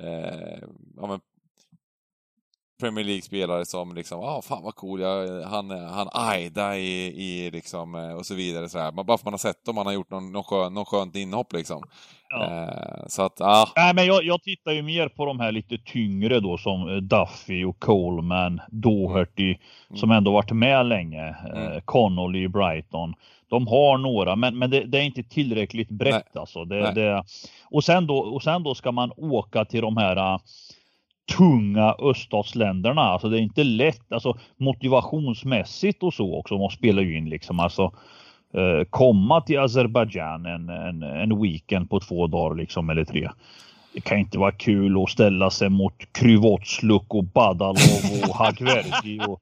eh, ja, men Premier League-spelare som liksom, ah fan vad cool, jag, han, han Aida i, i liksom, eh, och så vidare så här. Bara för att man har sett dem, man har gjort någon, någon, skön, någon skönt inhopp liksom. Ja. Eh, så att, ah. Nej men jag, jag tittar ju mer på de här lite tyngre då som eh, Duffy och Coleman, Doherty, mm. som ändå varit med länge, eh, mm. Connolly i Brighton. De har några, men, men det, det är inte tillräckligt brett Nej. alltså. Det, det, och, sen då, och sen då ska man åka till de här tunga öststatsländerna. Alltså det är inte lätt, alltså motivationsmässigt och så också måste spela ju in liksom. Alltså eh, komma till Azerbajdzjan en, en, en weekend på två dagar liksom eller tre. Det kan inte vara kul att ställa sig mot Kryvotsluk och Badalov och Hagverki och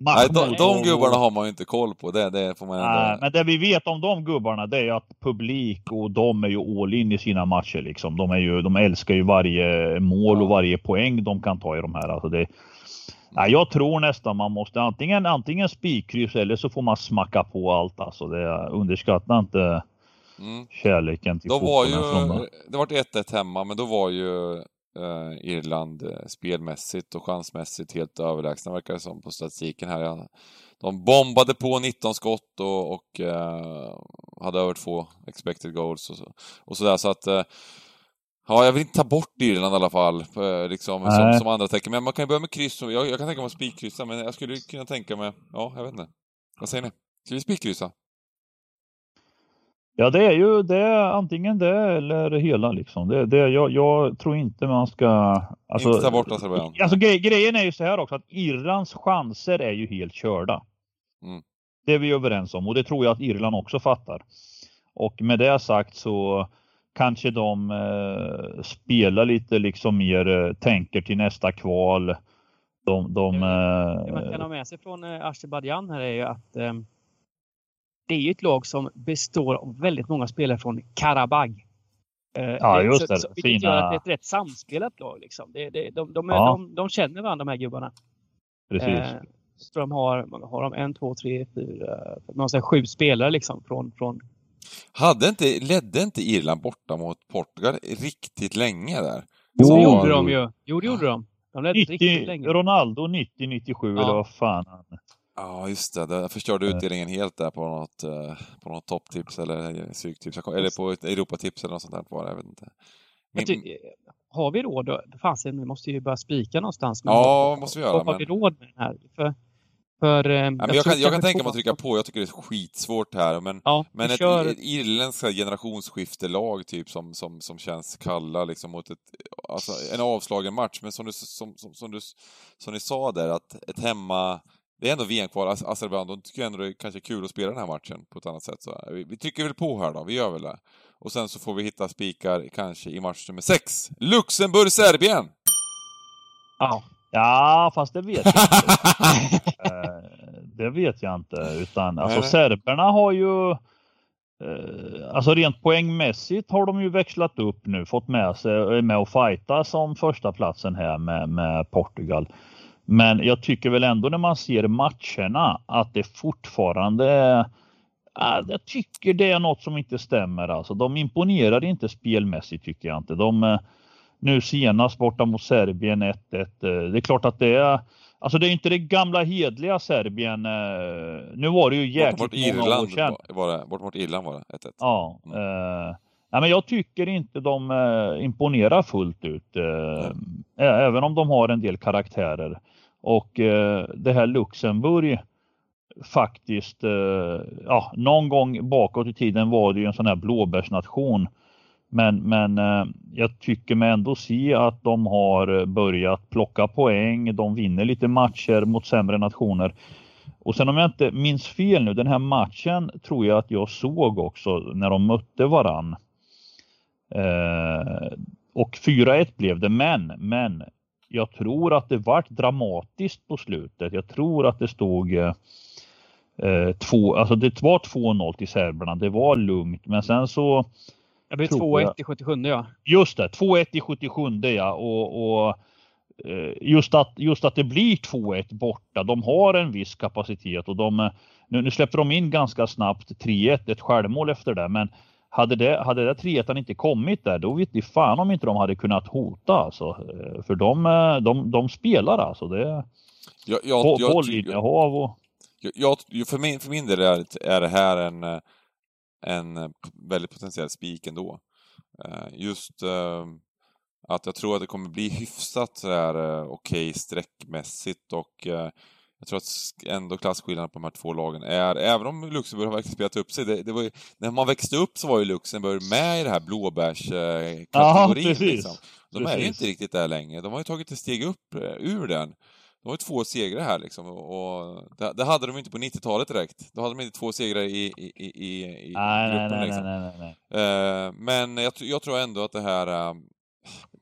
Nej, de, de gubbarna har man ju inte koll på. Det, det får man ändå... Nej, men det vi vet om de gubbarna det är att publik och de är ju all in i sina matcher liksom. De, är ju, de älskar ju varje mål och varje poäng de kan ta i de här. Alltså det, nej, jag tror nästan man måste antingen, antingen spikkryss eller så får man smacka på allt. Alltså det, underskatta inte mm. kärleken till då var ju, Det var 1-1 hemma, men då var ju eh, Irland eh, spelmässigt och chansmässigt helt överlägsna verkar det som på statistiken här. De bombade på 19 skott och, och eh, hade över två expected goals och, så, och sådär. Så att eh, Ja, jag vill inte ta bort Irland i alla fall, liksom, som, som, andra tecken. Men man kan ju börja med kryss. Jag, jag kan tänka mig att spikkryssa, men jag skulle kunna tänka mig... Ja, jag vet inte. Vad säger ni? Ska vi spikkryssa? Ja, det är ju det, antingen det eller hela liksom. Det, det, jag, jag tror inte man ska... Alltså, inte ta bort Azerbajdzjan. Alltså grej, grejen är ju så här också att Irlands chanser är ju helt körda. Mm. Det är vi överens om och det tror jag att Irland också fattar. Och med det sagt så kanske de eh, spelar lite liksom mer, eh, tänker till nästa kval. De, de, det, det man kan ha med sig från eh, Azerbajdzjan här är ju att eh, det är ju ett lag som består av väldigt många spelare från Karabag. Eh, ja, just det. Så, vilket Fina... gör att det är ett rätt samspelat lag. Liksom. Det, det, de, de, ja. de, de, känner varandra de här gubbarna. Precis. Eh, så de har, har de en, två, tre, fyra, man säger, sju spelare liksom från, från hade inte, ledde inte Irland borta mot Portugal riktigt länge där? Jo, så gjorde de ju. Jo, det gjorde de. De ledde 90, riktigt länge. Ronaldo 90-97 ja. eller vad fan. Ja, just det. Det förstörde utdelningen helt där på något, eh, på något topptips eller psyktips. Eller på ett Europatips eller något sånt där var det. Jag vet inte. Min... Ty, har vi råd? Fasen, vi måste ju börja spika någonstans. Men ja, måste vi göra. Har men... vi råd med den här? För för, eh, ja, jag, jag, kan, jag kan tänka mig att trycka på, jag tycker det är skitsvårt här, men, ja, men ett kör... irländskt generationsskiftelag typ som, som, som känns kalla liksom mot ett, alltså en avslagen match, men som du, som, som, som du, som ni sa där, att ett hemma, det är ändå VM-kval, Azerbajdzjan, de tycker ändå det är kanske kul att spela den här matchen på ett annat sätt. Så vi, vi trycker väl på här då, vi gör väl det. Och sen så får vi hitta spikar kanske i match nummer 6. Luxemburg-Serbien! Ja. Ja, fast det vet jag inte. Eh, det vet jag inte. Utan alltså serberna har ju eh, Alltså rent poängmässigt har de ju växlat upp nu, fått med sig, med och fighta som första platsen här med, med Portugal. Men jag tycker väl ändå när man ser matcherna att det fortfarande är jag tycker det är något som inte stämmer. Alltså, de imponerar inte spelmässigt tycker jag inte. De, eh, nu senast borta mot Serbien 1-1. Eh, det är klart att det är Alltså det är inte det gamla hedliga Serbien. Eh, nu var det ju jäkligt bort, bort många år sedan. Var det, bort mot Irland var det 1-1. Ja. Mm. Eh, nej, men jag tycker inte de imponerar fullt ut. Eh, även om de har en del karaktärer. Och eh, det här Luxemburg faktiskt, eh, ja, någon gång bakåt i tiden var det ju en sån här blåbärsnation men, men eh, jag tycker mig ändå se att de har börjat plocka poäng. De vinner lite matcher mot sämre nationer. Och sen om jag inte minns fel nu, den här matchen tror jag att jag såg också när de mötte varann. Eh, och 4-1 blev det, men, men jag tror att det vart dramatiskt på slutet. Jag tror att det stod eh, två, alltså det var 2-0 till serberna. Det var lugnt, men sen så det blev 2-1 i 77 ja. Just det, 2-1 i 77 ja. Och, och eh, just, att, just att det blir 2-1 borta. De har en viss kapacitet och de, nu, nu släpper de in ganska snabbt 3-1, ett självmål efter det. Men hade det, hade det 3-1 inte kommit där, då vet ni fan om inte de hade kunnat hota alltså. Eh, för de, eh, de, de spelar alltså. Det, jag, jag, bollinnehav och... Jag, jag, för, min, för min del är, är det här en en väldigt potentiell spik ändå. Eh, just att jag tror att det kommer bli hyfsat okej okay, sträckmässigt och jag tror att ändå klasskillnaden på de här två lagen är, även om Luxemburg har verkligen spelat upp sig, det, det var ju, när man växte upp så var ju Luxemburg med i det här blåbärskategorin. Liksom. De precis. är ju inte riktigt där längre, de har ju tagit ett steg upp ur den. De har ju två segrar här liksom och det, det hade de inte på 90-talet direkt. Då hade de inte två segrar i, i, i, i nej, gruppen. Nej, liksom. nej, nej, nej, uh, men jag, jag, tror ändå att det här...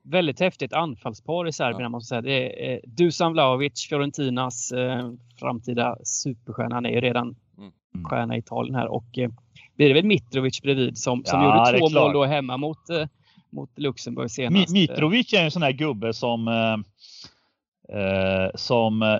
Väldigt häftigt anfallspar i Serbien, ja. måste säga. Det är eh, Dusan Vlahovic, Fiorentinas eh, framtida superstjärna. Han är ju redan mm. stjärna i Italien här och eh, blir det väl Mitrovic bredvid som, som ja, gjorde två mål då hemma mot, eh, mot Luxemburg senast. Mitrovic är en sån här gubbe som eh, eh, som eh,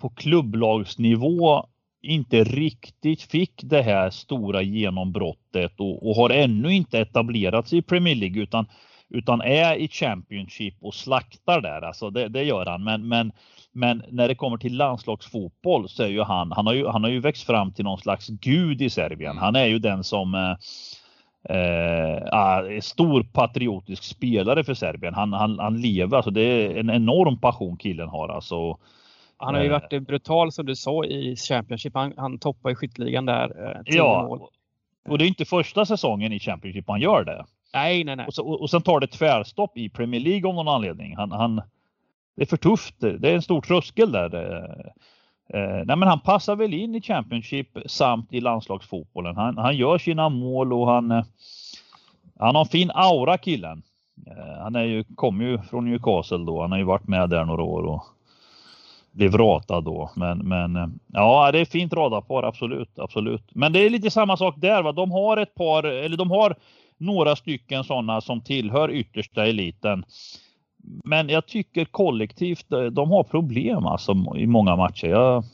på klubblagsnivå inte riktigt fick det här stora genombrottet och, och har ännu inte etablerat sig i Premier League utan, utan är i Championship och slaktar där. Alltså det, det gör han. Men, men, men när det kommer till landslagsfotboll så är ju han, han har ju, han har ju växt fram till någon slags gud i Serbien. Han är ju den som eh, eh, stor patriotisk spelare för Serbien. Han, han, han lever, alltså det är en enorm passion killen har alltså. Han har ju varit eh, brutal som du sa i Championship. Han, han toppar i skytteligan där. Eh, ja, mål. och det är inte första säsongen i Championship han gör det. Nej, nej, nej. Och, så, och, och sen tar det tvärstopp i Premier League om någon anledning. Han, han, det är för tufft. Det är en stor tröskel där. Eh, nej, men han passar väl in i Championship samt i landslagsfotbollen. Han, han gör sina mål och han, eh, han har en fin aura killen. Eh, han är ju, kom ju från Newcastle då. Han har ju varit med där några år och blev ratad då. Men, men eh, ja, det är fint radarpar, absolut, absolut. Men det är lite samma sak där. Va? De har ett par, eller de har några stycken sådana som tillhör yttersta eliten. Men jag tycker kollektivt, eh, de har problem alltså i många matcher. Jag...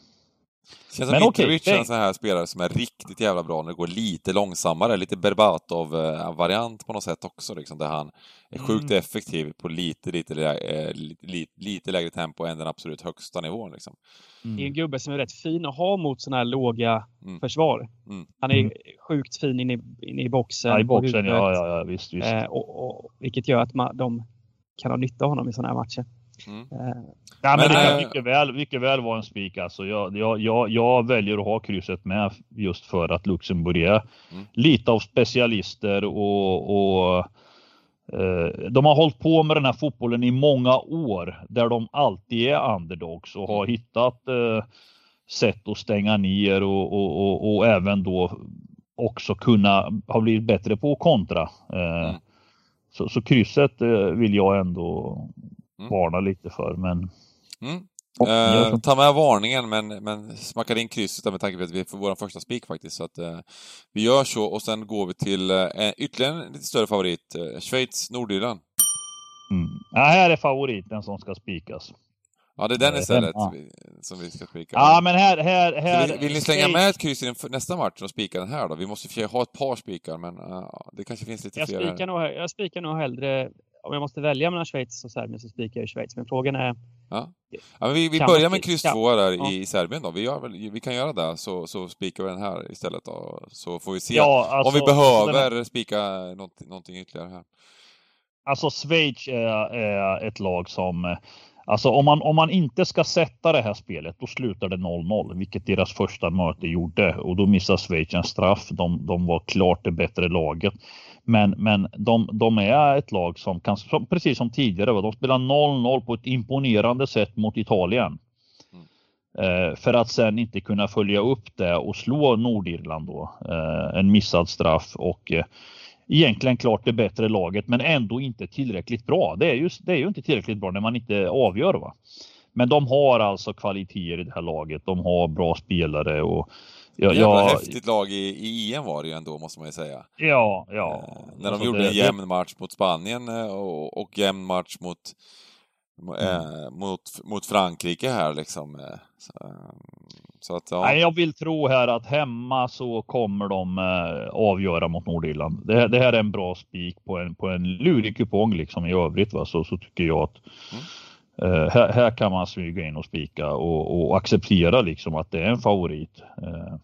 Känns som Mitrovic är en sån här spelare som är riktigt jävla bra när det går lite långsammare, lite Berbatov-variant på något sätt också, liksom, där han är sjukt mm. effektiv på lite, lite, lite, lite, lite lägre tempo än den absolut högsta nivån. Liksom. Mm. Det är en gubbe som är rätt fin att ha mot sådana här låga mm. försvar. Mm. Han är mm. sjukt fin inne i, inne i boxen. Ja, i boxen, ja, ja, ja, visst, visst. Eh, och, och, vilket gör att man, de kan ha nytta av honom i sådana här matcher. Mm. Eh, ja, men, men det kan äh... mycket väl, mycket väl vara en spik. Alltså. Jag, jag, jag, jag, väljer att ha krysset med just för att Luxemburg är mm. lite av specialister och, och eh, de har hållit på med den här fotbollen i många år där de alltid är underdogs och har mm. hittat eh, sätt att stänga ner och, och, och, och, även då också kunna ha blivit bättre på att kontra. Eh, mm. Så, så krysset eh, vill jag ändå mm. varna lite för. Men... Mm. Eh, ta med varningen men, men smacka in krysset med tanke på att vi får vår första spik faktiskt. Så att, eh, vi gör så och sen går vi till eh, ytterligare en lite större favorit. Eh, Schweiz, Nordirland. Mm. Ja, här är favoriten som ska spikas. Ja, det är den eh, istället ja. som vi ska spika. Ja, men här... här, här vill, vill, ni slänga med ett kryss i nästa match och spika den här då? Vi måste ha ett par spikar, men uh, det kanske finns lite jag fler. Spikar nog, jag spikar nog hellre... Om jag måste välja mellan Schweiz och Serbien så spikar jag Schweiz. Men frågan är... Ja. ja men vi, vi börjar med kryss två där ja. i Serbien då. Vi, gör, vi kan göra det, så, så spikar vi den här istället då. Så får vi se ja, alltså, om vi behöver här... spika något, någonting ytterligare här. Alltså Schweiz är, är ett lag som Alltså om man, om man inte ska sätta det här spelet, då slutar det 0-0, vilket deras första möte gjorde. Och då missar Schweiz en straff. De, de var klart det bättre laget. Men, men de, de är ett lag som kan, som, precis som tidigare, de spelar 0-0 på ett imponerande sätt mot Italien. Mm. Eh, för att sen inte kunna följa upp det och slå Nordirland då. Eh, en missad straff och eh, egentligen klart det bättre laget men ändå inte tillräckligt bra. Det är ju, det är ju inte tillräckligt bra när man inte avgör. Va? Men de har alltså kvaliteter i det här laget. De har bra spelare och Ja, Jävla jag... häftigt lag i, i EM var det ju ändå, måste man ju säga. Ja, ja. Eh, när de gjorde det, en jämn match mot Spanien eh, och, och jämn match mot, eh, mm. mot, mot Frankrike här liksom. Eh, så, så att, ja. Nej, jag vill tro här att hemma så kommer de eh, avgöra mot Nordirland. Det, det, här är en bra spik på en, på en lurig kupong liksom i övrigt. Va? Så, så tycker jag att mm. Eh, här, här, kan man smyga in och spika och, och acceptera liksom att det är en favorit eh,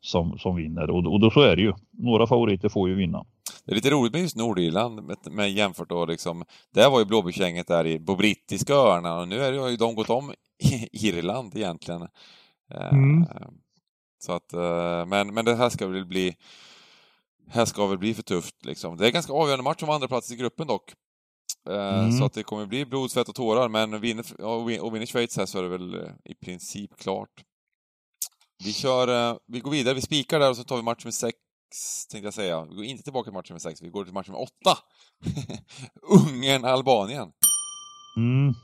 som, som vinner. Och, och då så är det ju. Några favoriter får ju vinna. Det är lite roligt med just Nordirland med, med jämfört då liksom. Där var ju Blåbärsgänget där i, på brittiska öarna och nu är ju de gått om Irland egentligen. Mm. Eh, så att, men, men det här ska väl bli här ska väl bli för tufft liksom. Det är ganska avgörande match om andra plats i gruppen dock. Eh, mm. Så att det kommer bli blod, svett och tårar, men vinner, och vinner Schweiz här så är det väl i princip klart. Vi kör, vi går vidare, vi spikar där och så tar vi match med sex, tänkte jag säga. Vi går inte tillbaka till match med sex, vi går till match med åtta. Ungern-Albanien. Mm.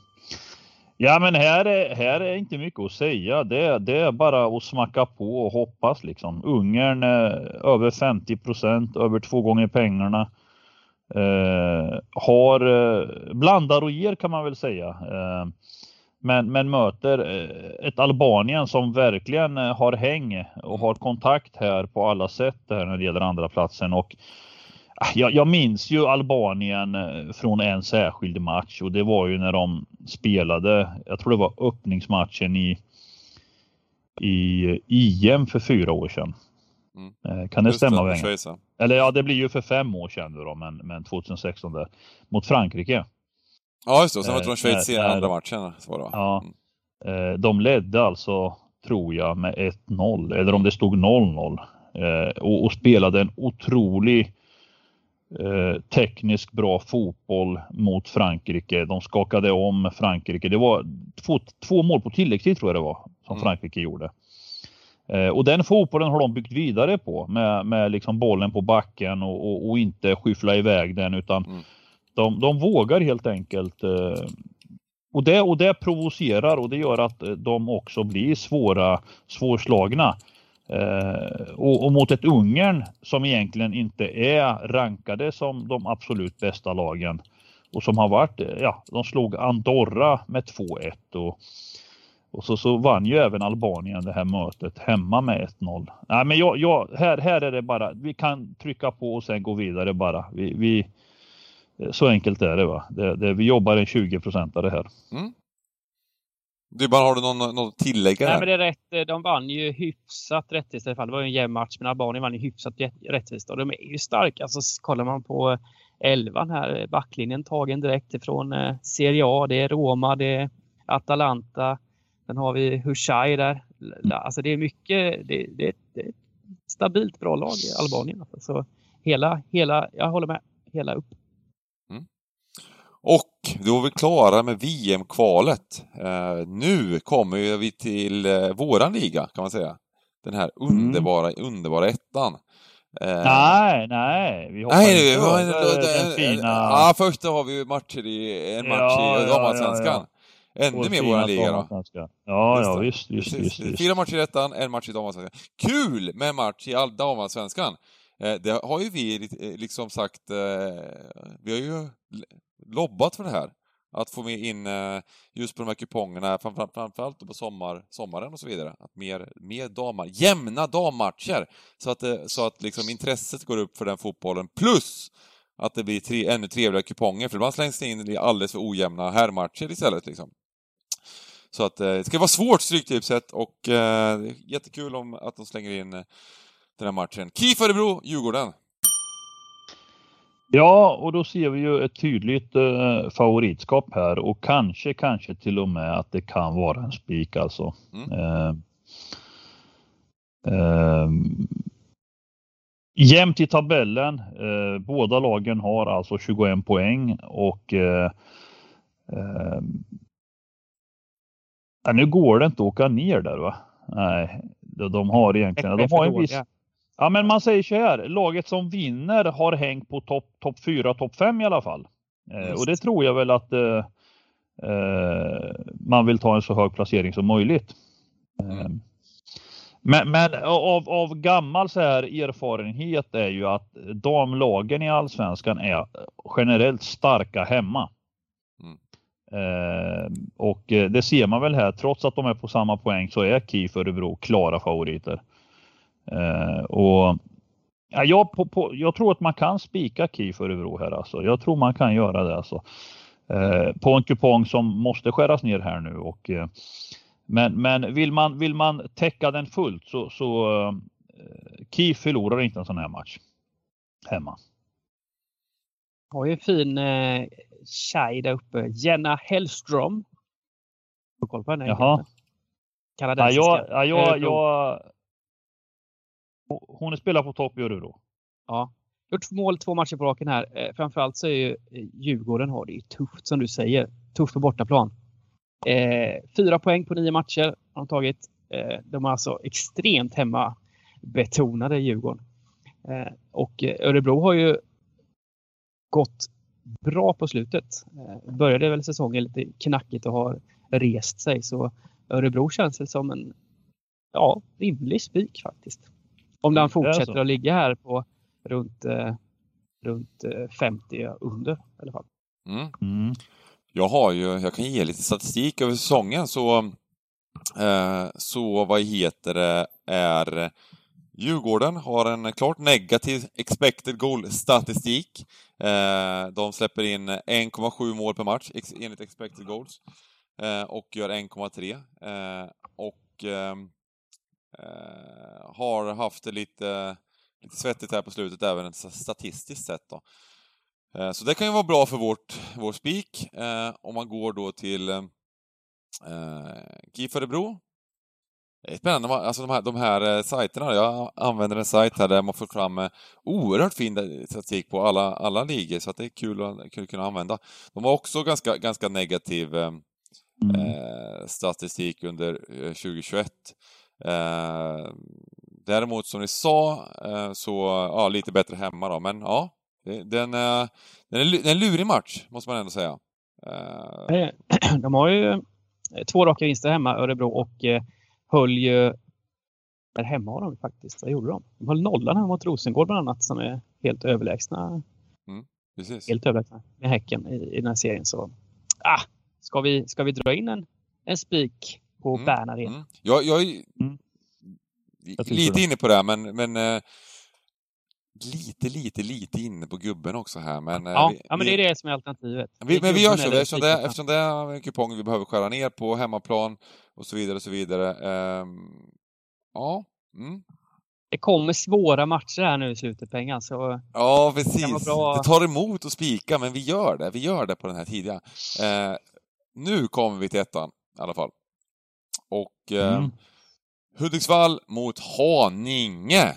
Ja men här är, här är inte mycket att säga. Det, det är bara att smacka på och hoppas liksom. Ungern över 50 procent, över två gånger pengarna. Eh, har eh, blandar och ger kan man väl säga. Eh, men, men möter eh, ett Albanien som verkligen eh, har häng och har kontakt här på alla sätt här när det gäller andra platsen och ah, jag, jag, minns ju Albanien från en särskild match och det var ju när de spelade, jag tror det var öppningsmatchen i, i EM för fyra år sedan. Mm. Kan det Just stämma? Det, Eller ja, det blir ju för fem år sedan då, men, men 2016 där, mot Frankrike. Ja, just det. Och sen var det Schweiz i andra matchen. Så det, ja. Mm. De ledde alltså, tror jag, med 1-0. Eller om det stod 0-0. Och, och spelade en otrolig eh, tekniskt bra fotboll mot Frankrike. De skakade om Frankrike. Det var två, två mål på tilläggstid tror jag det var som mm. Frankrike gjorde. Eh, och den fotbollen har de byggt vidare på med, med liksom bollen på backen och, och, och inte skyffla iväg den utan mm. de, de vågar helt enkelt eh, och det, och det provocerar och det gör att de också blir svåra, svårslagna. Eh, och, och, mot ett Ungern som egentligen inte är rankade som de absolut bästa lagen och som har varit, ja, de slog Andorra med 2-1 och, och så, så vann ju även Albanien det här mötet hemma med 1-0. Nej, men jag, jag, här, här är det bara, vi kan trycka på och sen gå vidare bara. Vi, vi så enkelt är det. va. Det, det, vi jobbar en 20 procentare här. Mm. Du bara, har du någon, något tillägg Nej, men det är rätt. De vann ju hyfsat rättvist i alla fall. Det var ju en jämn match, men Albanien vann ju hyfsat rättvist. Och de är ju starka. Alltså, kollar man på elvan här, backlinjen tagen direkt ifrån eh, Serie A. Det är Roma, det är Atalanta. Sen har vi Hushai där. Alltså det är mycket, det, det, det är ett stabilt bra lag i Albanien. Alltså. Så hela, hela, jag håller med, hela upp. Och då är vi klara med VM-kvalet. Uh, nu kommer vi till uh, våran liga, kan man säga. Den här mm. underbara, mm. underbara ettan. Uh, nej, nej. Vi hoppar nej, inte över den fina... Ja, först har vi matcher i, en match ja, i damallsvenskan. Ja, ja, Ännu mer våran liga då. Ja, ja, visst, visst, visst, visst. Fyra matcher i ettan, en match i damallsvenskan. Kul med match i damallsvenskan! Det har ju vi liksom sagt, vi har ju lobbat för det här. Att få med in eh, just på de här kupongerna, framförallt på sommar, sommaren och så vidare. Att mer, mer dammar, jämna dammatcher! Så att, så att liksom intresset går upp för den fotbollen. Plus att det blir tre, ännu trevligare kuponger, för ibland slängs det in alldeles för ojämna herrmatcher istället. Liksom. Så att eh, det ska vara svårt, Stryktipset, och eh, jättekul om att de slänger in den här matchen. KIF Örebro, Djurgården. Ja, och då ser vi ju ett tydligt eh, favoritskap här och kanske, kanske till och med att det kan vara en spik alltså. Mm. Eh, eh, jämnt i tabellen. Eh, båda lagen har alltså 21 poäng och eh, nu går det inte att åka ner där va? Nej, de har egentligen, de har en viss, Ja, men man säger så här. Laget som vinner har hängt på topp top 4, topp 5 i alla fall. Eh, och det tror jag väl att eh, eh, man vill ta en så hög placering som möjligt. Mm. Eh, men, men av, av, gammal så här erfarenhet är ju att damlagen i allsvenskan är generellt starka hemma. Eh, och eh, det ser man väl här, trots att de är på samma poäng så är KIF Örebro klara favoriter. Eh, och ja, jag, på, på, jag tror att man kan spika KIF Örebro här alltså. Jag tror man kan göra det alltså. Eh, på en kupong som måste skäras ner här nu och eh, men, men vill man, vill man täcka den fullt så, så eh, KIF förlorar inte en sån här match hemma. Har ju en fin eh, tjej där uppe, Jenna Hellström. Har koll på henne? Jaha. Kanadensiska. Ja, jag, ja, jag, jag, hon spelar på topp i Örebro. Ja. Gjort mål två matcher på raken här. Eh, framförallt så är ju eh, Djurgården har det ju tufft som du säger. Tufft på bortaplan. Eh, fyra poäng på nio matcher har de tagit. Eh, de är alltså extremt hemmabetonade Djurgården. Eh, och eh, Örebro har ju gått bra på slutet. Eh, började väl säsongen lite knackigt och har rest sig så Örebro känns väl som en ja, rimlig spik faktiskt. Om den fortsätter att ligga här på runt, eh, runt 50 eh, under i alla fall. Mm. Mm. Jag har ju, jag kan ge lite statistik över säsongen så, eh, så vad heter det, är Djurgården har en klart negativ expected goal-statistik. Eh, de släpper in 1,7 mål per match enligt expected goals eh, och gör 1,3. Eh, och ehm, eh, har haft det lite, lite svettigt här på slutet även statistiskt sett då. Eh, så det kan ju vara bra för vårt, vår spik eh, om man går då till eh, KIF Örebro. Det är spännande, alltså de här, de här eh, sajterna, jag använder en sajt här där man får fram eh, oerhört fin statistik på alla, alla ligor, så det är kul att, kul att kunna använda. De har också ganska, ganska negativ eh, mm. eh, statistik under 2021. Eh, däremot som ni sa, eh, så ja, lite bättre hemma då, men ja, den, är, den är en lurig match, måste man ändå säga. De har ju två raka vinster hemma, Örebro, och höll ju... Där hemma har de faktiskt. Vad gjorde de? De höll nollan här mot Rosengård bland annat som är helt överlägsna. Mm, precis. Helt överlägsna med Häcken i, i den här serien. Så, ah, ska, vi, ska vi dra in en, en spik på mm, Bern Arena? Mm. Jag, jag är mm. lite inne på det, men, men eh, lite, lite, lite inne på gubben också här. Men, eh, ja, vi, ja, men det är det som är alternativet. Vi, men vi gör så, eftersom det, eftersom det är en kupong vi behöver skära ner på hemmaplan och så vidare och så vidare. Um, ja. Mm. Det kommer svåra matcher här nu i slutet, Pengan. Så ja, precis. Det, det tar emot att spika, men vi gör det. Vi gör det på den här tidiga. Uh, nu kommer vi till ettan i alla fall. Och uh, mm. Hudiksvall mot Haninge.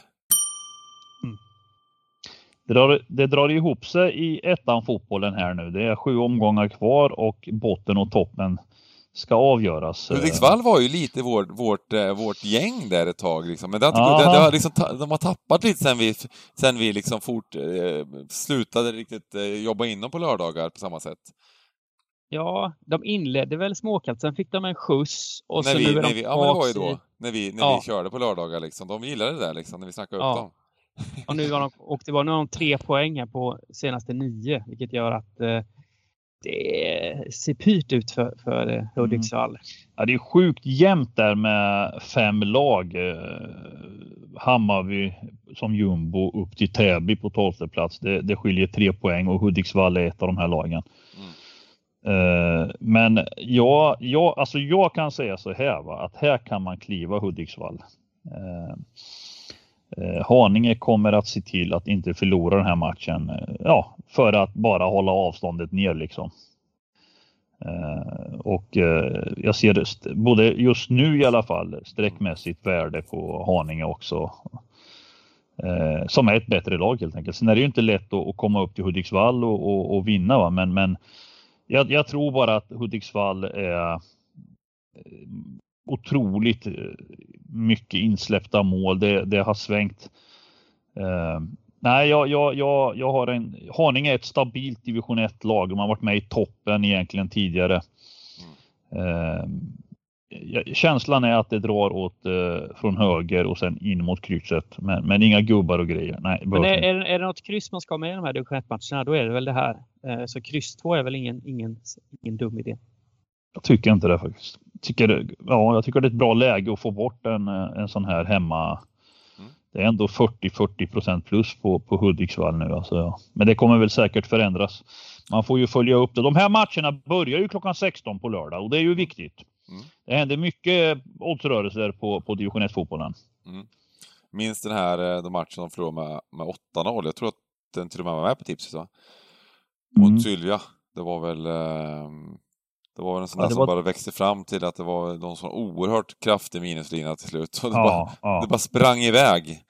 Det drar, det drar ihop sig i ettan fotbollen här nu. Det är sju omgångar kvar och botten och toppen ska avgöras. Hudiksvall var ju lite vårt, vårt, eh, vårt gäng där ett tag liksom. Men det har, det, det har liksom, de har tappat lite sen vi, sen vi liksom fort, eh, slutade riktigt eh, jobba in dem på lördagar på samma sätt. Ja, de inledde väl småkallt, sen fick de en skjuts och när så vi, nu är de vi, Ja, men det var ju då, när vi, när ja. vi körde på lördagar liksom. De gillade det där liksom, när vi snackade ja. upp dem. Och nu har de, och det var nu har de tre poäng här på senaste nio, vilket gör att eh, det ser pyrt ut för, för eh, Hudiksvall. Mm. Ja, det är sjukt jämnt där med fem lag. Eh, Hammarby som jumbo upp till Täby på tolfte plats. Det, det skiljer tre poäng och Hudiksvall är ett av de här lagen. Mm. Uh, men jag, jag, alltså jag kan säga så här va, att här kan man kliva Hudiksvall. Uh, Eh, Eh, Haninge kommer att se till att inte förlora den här matchen. Eh, ja, för att bara hålla avståndet ner liksom. Eh, och jag ser både just nu i alla fall sträckmässigt värde på Haninge också. Som är ett bättre lag helt enkelt. Sen är det ju inte lätt att komma upp till Hudiksvall och, och, och vinna va? men, men jag, jag tror bara att Hudiksvall är otroligt mycket insläppta mål. Det, det har svängt. Uh, nej, jag, jag, jag, jag har en... Haninge är ett stabilt division 1-lag. De har varit med i toppen egentligen tidigare. Uh, känslan är att det drar åt uh, från höger och sen in mot krysset. Men, men inga gubbar och grejer. Nej, men är, är, är det något kryss man ska ha med i de här division 1-matcherna, då är det väl det här. Uh, så kryss 2 är väl ingen, ingen, ingen dum idé. Jag tycker inte det faktiskt tycker, ja, jag tycker det är ett bra läge att få bort en, en sån här hemma. Mm. Det är ändå 40-40% plus på, på Hudiksvall nu. Alltså, ja. Men det kommer väl säkert förändras. Man får ju följa upp det. De här matcherna börjar ju klockan 16 på lördag och det är ju viktigt. Mm. Det händer mycket oddsrörelser på, på division 1-fotbollen. Mm. Minns den här eh, de matchen de förlorade med, med 8-0. Jag tror att den till och med var med på tipset va? Mot mm. Sylvia. Det var väl eh, det var en sån ja, där som var... bara växte fram till att det var de som var oerhört kraftig minuslina till slut. Och det, ja, bara, ja. det bara sprang iväg.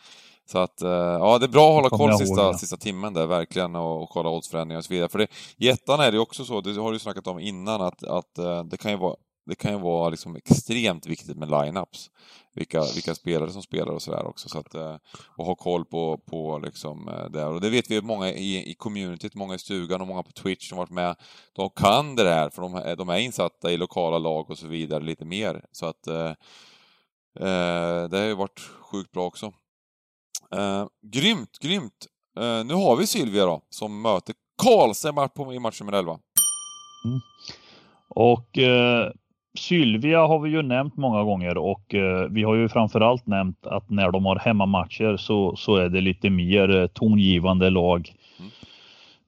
Så att, eh, ja, det är bra att hålla koll sista, sista timmen där verkligen och, och kolla oddsförändringar och så vidare. För det, i ettan är det också så, det har du snackat om innan, att, att eh, det kan ju vara det kan ju vara liksom extremt viktigt med lineups. Vilka, vilka spelare som spelar och sådär också. Så att, eh, och ha koll på, på liksom eh, det. Och det vet vi många i, i communityt, många i stugan och många på Twitch som varit med. De kan det här för de, de är insatta i lokala lag och så vidare lite mer. Så att eh, eh det har ju varit sjukt bra också. Eh, grymt, grymt! Eh, nu har vi Sylvia då, som möter Karlsson i match nummer 11. Mm. Och eh, Sylvia har vi ju nämnt många gånger och eh, vi har ju framförallt nämnt att när de har hemmamatcher så, så är det lite mer eh, tongivande lag. Mm.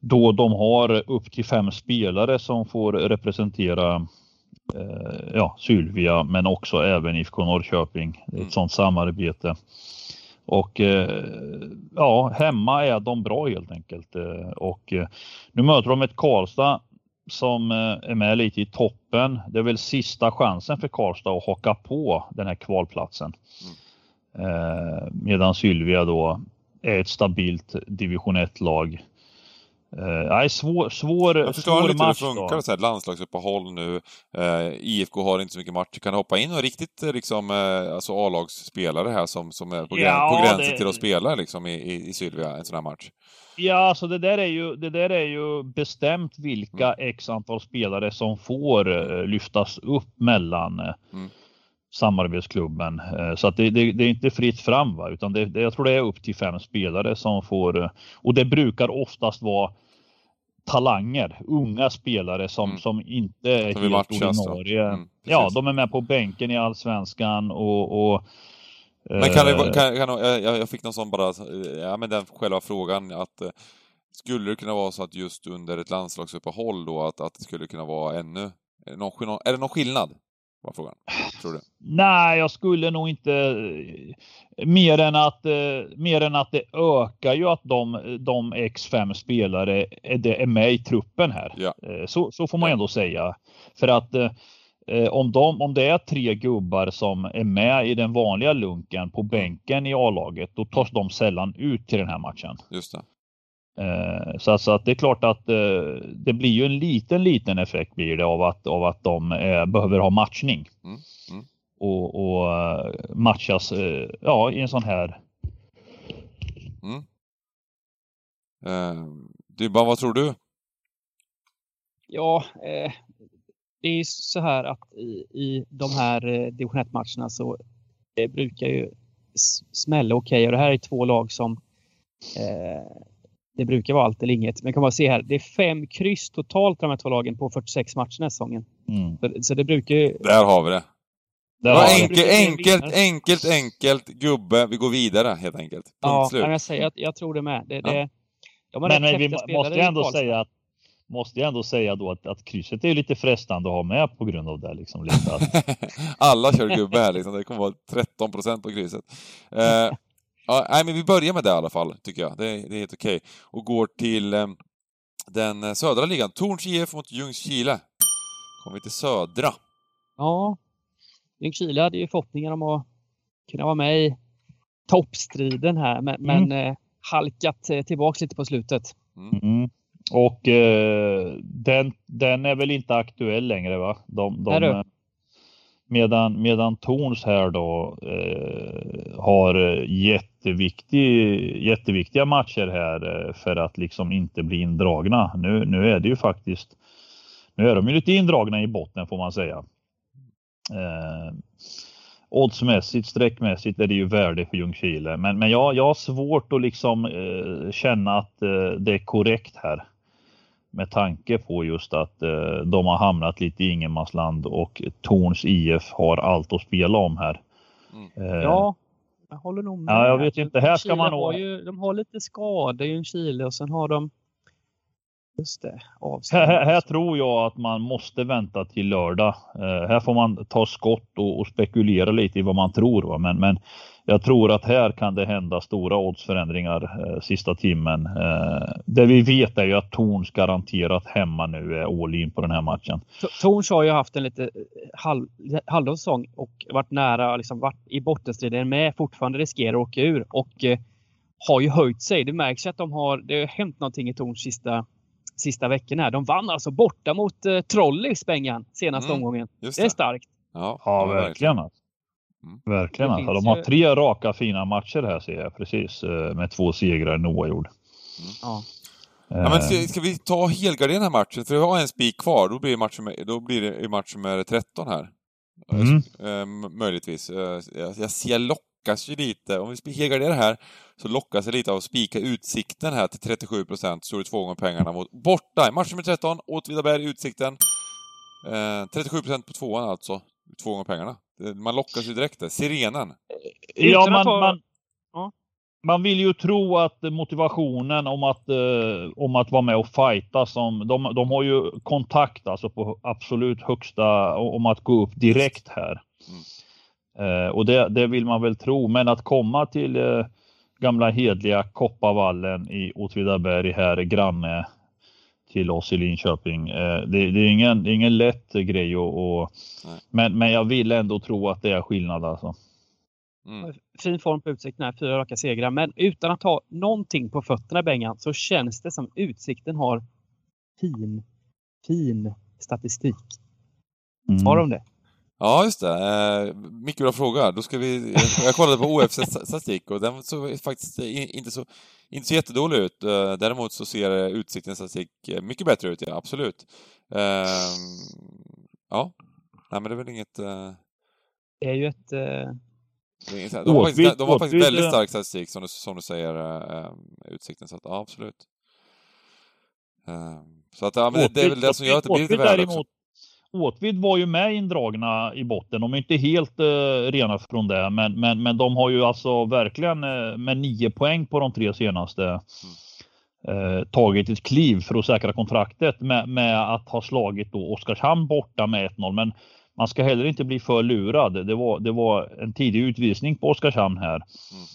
Då de har upp till fem spelare som får representera eh, ja, Sylvia men också även IFK Norrköping. Det är ett mm. sådant samarbete. Och eh, ja, hemma är de bra helt enkelt. Eh, och nu möter de ett Karlstad som är med lite i toppen. Det är väl sista chansen för Karlstad att haka på den här kvalplatsen. Mm. Medan Sylvia då är ett stabilt division 1-lag Uh, nej, svår, svår, jag förstår svår match hur det funkar, så här, landslagsuppehåll nu. Uh, IFK har inte så mycket matcher. Kan hoppa in och riktigt eh, liksom, uh, alltså A-lagsspelare här som, som är på, ja, på gränsen det... till att spela liksom, i, i, i Sylvia, en sån här match? Ja, alltså det där är ju, det där är ju bestämt vilka mm. x antal spelare som får lyftas upp mellan mm samarbetsklubben. Så att det, det, det, är inte fritt fram, va? utan det, det, jag tror det är upp till fem spelare som får och det brukar oftast vara talanger, unga spelare som, mm. som inte är som helt ordinarie. Mm, ja, de är med på bänken i allsvenskan och, och men kan det, eh, kan, kan, jag, fick någon sån bara, ja men den själva frågan att eh, skulle det kunna vara så att just under ett landslagsuppehåll då att, att det skulle kunna vara ännu, är det någon, är det någon skillnad? Var frågan. Tror du? Nej, jag skulle nog inte mer än att mer än att det ökar ju att de, de X5 spelare är, är med i truppen här. Ja. Eh, så, så får man ja. ändå säga. För att eh, om, de, om det är tre gubbar som är med i den vanliga lunken på bänken i A-laget, då tas de sällan ut till den här matchen. Just det. Eh, så, så att det är klart att eh, det blir ju en liten, liten effekt blir det av att, av att de eh, behöver ha matchning. Mm. Mm. Och, och matchas ja, i en sån här. Mm. Eh, Dybban, vad tror du? Ja, eh, det är ju så här att i, i de här eh, division 1-matcherna så det brukar ju smälla okej okay. och det här är två lag som eh, det brukar vara allt eller inget. Men kan man se här, det är fem kryss totalt de här två lagen på 46 matcher den här säsongen. Mm. Så, så, det brukar ju... Där har vi det. Där har enkelt, det. enkelt, enkelt, enkelt, gubbe. Vi går vidare helt enkelt. Punkt ja, slut. Jag, säger, jag, jag tror det med. Det, ja. det, de men, men vi måste ju ändå säga att måste jag ändå säga då att, att krysset är lite frestande att ha med på grund av det. Liksom, lite att... Alla kör gubbe här liksom. Det kommer vara 13 procent på krysset. Eh, Ja, nej, men vi börjar med det i alla fall, tycker jag. Det, är, det är helt okej. Okay. Och går till eh, den södra ligan. Torns IF mot Ljungskile. Kommer vi till södra. Ja, Ljungskile hade ju förhoppningar om att kunna vara med i toppstriden här, men, mm. men eh, halkat eh, tillbaks lite på slutet. Mm. Mm. Och eh, den, den är väl inte aktuell längre va? De, de, är Medan, medan Torns här då eh, har eh, jätteviktig, jätteviktiga matcher här eh, för att liksom inte bli indragna. Nu, nu är det ju faktiskt, nu är de ju lite indragna i botten får man säga. Eh, oddsmässigt, streckmässigt är det ju värde för Ljungskile. Men, men jag, jag har svårt att liksom eh, känna att eh, det är korrekt här med tanke på just att eh, de har hamnat lite i ingenmansland och Torns IF har allt att spela om här. Mm. Eh, ja, jag håller nog med. Ja, jag vet inte. Här ska man nog... Ju, de har lite skador i Chile och sen har de Just det. Här, här, tror jag att man måste vänta till lördag. Uh, här får man ta skott och, och, spekulera lite i vad man tror. Va? Men, men jag tror att här kan det hända stora oddsförändringar eh, sista timmen. Eh, det vi vet är ju att Torns garanterat hemma nu är all in på den här matchen. Torns har ju haft en lite eh, halv, halv säsong och varit nära, liksom varit i bottenstriden med, fortfarande riskerar att åka ur och eh, har ju höjt sig. Det märks att de har, det har hänt någonting i Torns sista sista veckorna. De vann alltså borta mot eh, Trollis, Bengan, senaste mm, omgången. Det. det. är starkt. Ja, ja verkligen. Alltså. Mm. Verkligen. Alltså. De har tre raka fina matcher här ser jag precis eh, med två segrar en oavgjord. Mm. Ja. Ja, men ska, ska, vi ta helgardera den här matchen? För vi har en spik kvar, då blir det match med, då blir det match med 13 här. Mm. Eh, möjligtvis. Eh, jag, jag, jag lockas ju lite, om vi helgarderar här, så lockas jag lite av att spika utsikten här till 37 procent, så är det två gånger pengarna mot borta. Match med 13, Åtvidaberg, Utsikten. Eh, 37 procent på tvåan alltså, två gånger pengarna. Man lockas ju direkt där. Sirenen. Ja, man, man, man vill ju tro att motivationen om att, eh, om att vara med och fighta som de, de har ju kontakt alltså på absolut högsta om att gå upp direkt här. Mm. Eh, och det, det, vill man väl tro, men att komma till eh, gamla hedliga Kopparvallen i Åtvidaberg här granne till oss i Linköping. Eh, det, det, är ingen, det är ingen lätt grej och, och men, men jag vill ändå tro att det är skillnad alltså. Mm. Fin form på Utsikten här, fyra raka segrar. Men utan att ha någonting på fötterna Bengan så känns det som Utsikten har fin, fin statistik. Mm. Har de det? Ja, just det. Eh, mycket bra fråga. Då ska vi, jag kollade på OFCs statistik och den såg faktiskt inte så, inte så jättedålig ut. Eh, däremot så ser Utsiktens statistik mycket bättre ut, ja absolut. Eh, ja, nej men det är väl inget... Eh... Det är ju ett... Eh de har, faktiskt, de har faktiskt väldigt stark statistik som du, som du säger, Utsikten, så att ja, absolut. Äh, så att ja, men det, det är väl det som gör att det blir lite värre också. Åtvid var ju med indragna i botten. De är inte helt uh, rena från det, men, men, men de har ju alltså verkligen uh, med nio poäng på de tre senaste mm. uh, tagit ett kliv för att säkra kontraktet med, med att ha slagit då Oskarshamn borta med 1-0. Men man ska heller inte bli för lurad. Det var, det var en tidig utvisning på Oskarshamn här. Mm.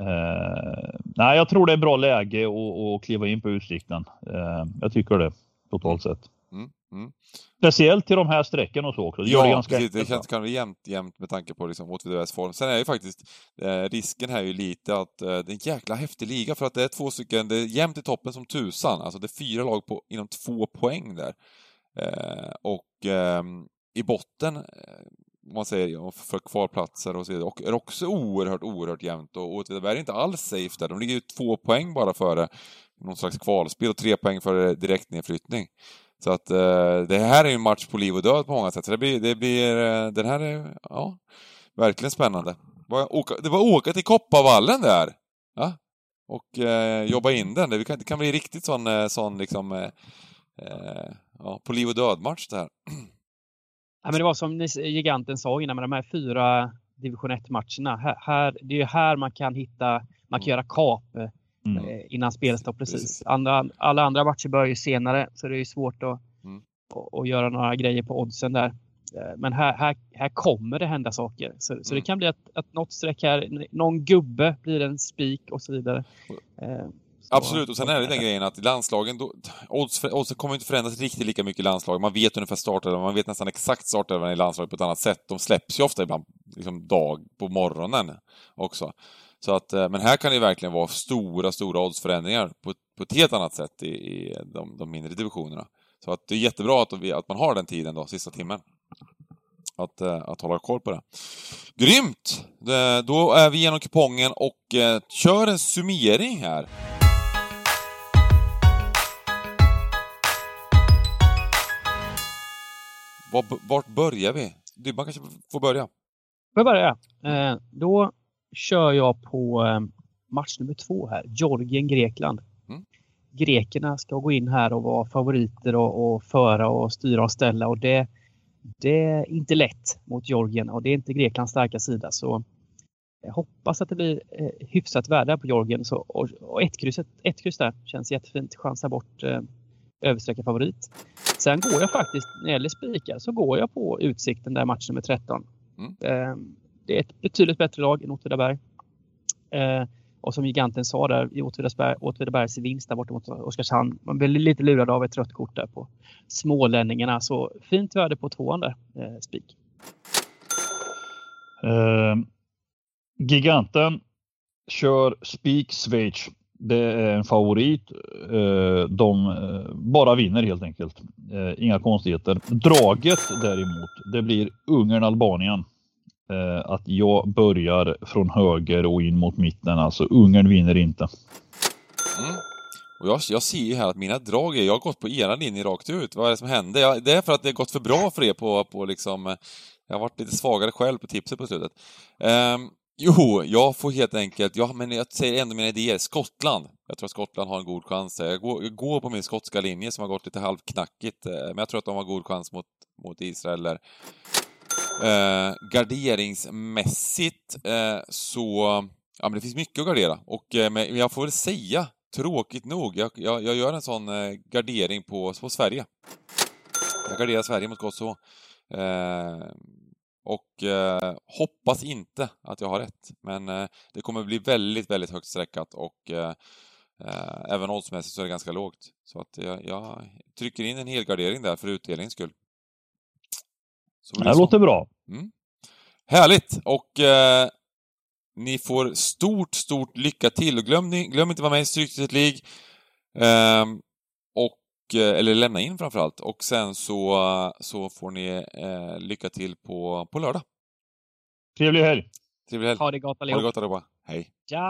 Uh, nej, jag tror det är bra läge att kliva in på Utsikten. Uh, jag tycker det totalt sett. Mm. Mm. Speciellt till de här strecken och så också. Det, ja, det, ganska precis, det känns kanske jämnt, jämnt med tanke på liksom Åtvidabergs form. Sen är ju faktiskt eh, risken här ju lite att eh, det är en jäkla häftig liga för att det är två stycken, det är jämnt i toppen som tusan. Alltså det är fyra lag på, inom två poäng där. Eh, och ehm, i botten, eh, man säger, för kvalplatser och så vidare, och är också oerhört, oerhört jämnt. Och Åtvidaberg är inte alls safe där. De ligger ju två poäng bara före någon slags kvalspel och tre poäng före direktnedflyttning. Så att eh, det här är ju en match på liv och död på många sätt. Så det blir, det blir eh, den här är, ja, verkligen spännande. Det var åka till Kopparvallen där! Ja? Och eh, jobba in den. Det kan, det kan bli riktigt sån, eh, sån liksom, eh, eh, ja, på liv och död-match det här. Ja, men det var som giganten sa innan med de här fyra division 1-matcherna. Här, här, det är ju här man kan hitta, man kan mm. göra kap eh, mm. Eh, innan spelstopp precis. Andra, alla andra matcher börjar ju senare så det är svårt att, mm. att, att, göra några grejer på oddsen där. Eh, men här, här, här kommer det hända saker. Så, så det mm. kan bli att, att något streck här, någon gubbe blir en spik och så vidare. Absolut, och sen är det den grejen att landslagen, då, odds, oddsen kommer inte förändras riktigt lika mycket i landslagen. Man vet ungefär startelvan, man vet nästan exakt startelvan i landslaget på ett annat sätt. De släpps ju ofta ibland liksom dag på morgonen också. Så att, eh, men här kan det verkligen vara stora, stora oddsförändringar på, på ett helt annat sätt i, i de, de mindre divisionerna. Så att det är jättebra att, att man har den tiden då, sista timmen. Att, eh, att hålla koll på det. Grymt! Då är vi genom kupongen och eh, kör en summering här. Vart börjar vi? Dybban kanske får börja? Får jag börja? Eh, då kör jag på eh, match nummer två här. Georgien-Grekland. Mm. Grekerna ska gå in här och vara favoriter och, och föra och styra och ställa och det, det är inte lätt mot Georgien och det är inte Greklands starka sida. Så jag hoppas att det blir eh, hyfsat värde på Georgien. Så, och, och ett, kryss, ett, ett kryss där känns jättefint. Chansa bort eh, översträcka favorit. Sen går jag faktiskt, när det gäller spikar, så går jag på Utsikten där match nummer 13. Mm. Eh, det är ett betydligt bättre lag än Åtvidaberg. Eh, och som giganten sa där i Åtvidaberg, Åtvidabergs vinst där borta mot Oskarshamn. Man blir lite lurad av ett rött kort där på smålänningarna. Så fint värde på tvåan där, eh, spik. Uh, giganten kör spik Schweiz. Det är en favorit. Eh, de eh, bara vinner helt enkelt. Eh, inga konstigheter. Draget däremot, det blir Ungern-Albanien. Att jag börjar från höger och in mot mitten. Alltså Ungern vinner inte. Mm. Och jag, jag ser ju här att mina drag är, jag har gått på ena linje rakt ut. Vad är det som hände? Jag, det är för att det har gått för bra för er på, på liksom... Jag har varit lite svagare själv på tipset på slutet. Um, Jo, jag får helt enkelt, ja men jag säger ändå mina idéer, Skottland. Jag tror att Skottland har en god chans. Jag går, jag går på min skotska linje som har gått lite halvknackigt, eh, men jag tror att de har god chans mot, mot Israel. Eh, garderingsmässigt eh, så Ja, men det finns mycket att gardera. Och eh, men jag får väl säga, tråkigt nog, jag, jag, jag gör en sån eh, gardering på, på Sverige. Jag garderar Sverige mot Kosovo. Eh, och eh, hoppas inte att jag har rätt. Men eh, det kommer bli väldigt, väldigt högt streckat och eh, eh även oddsmässigt så är det ganska lågt. Så att jag, jag trycker in en helgardering där för utdelningens skull. det, det låter bra. Mm. Härligt! Och eh, ni får stort, stort lycka till. Och glöm, glöm inte att vara med i Stryktipset League. Eh, och, eller lämna in framförallt. Och sen så, så får ni eh, lycka till på, på lördag. Trevlig helg! Trevlig helg! Ha det gott allihop! Ha det gott allihopa! Hej! Ciao!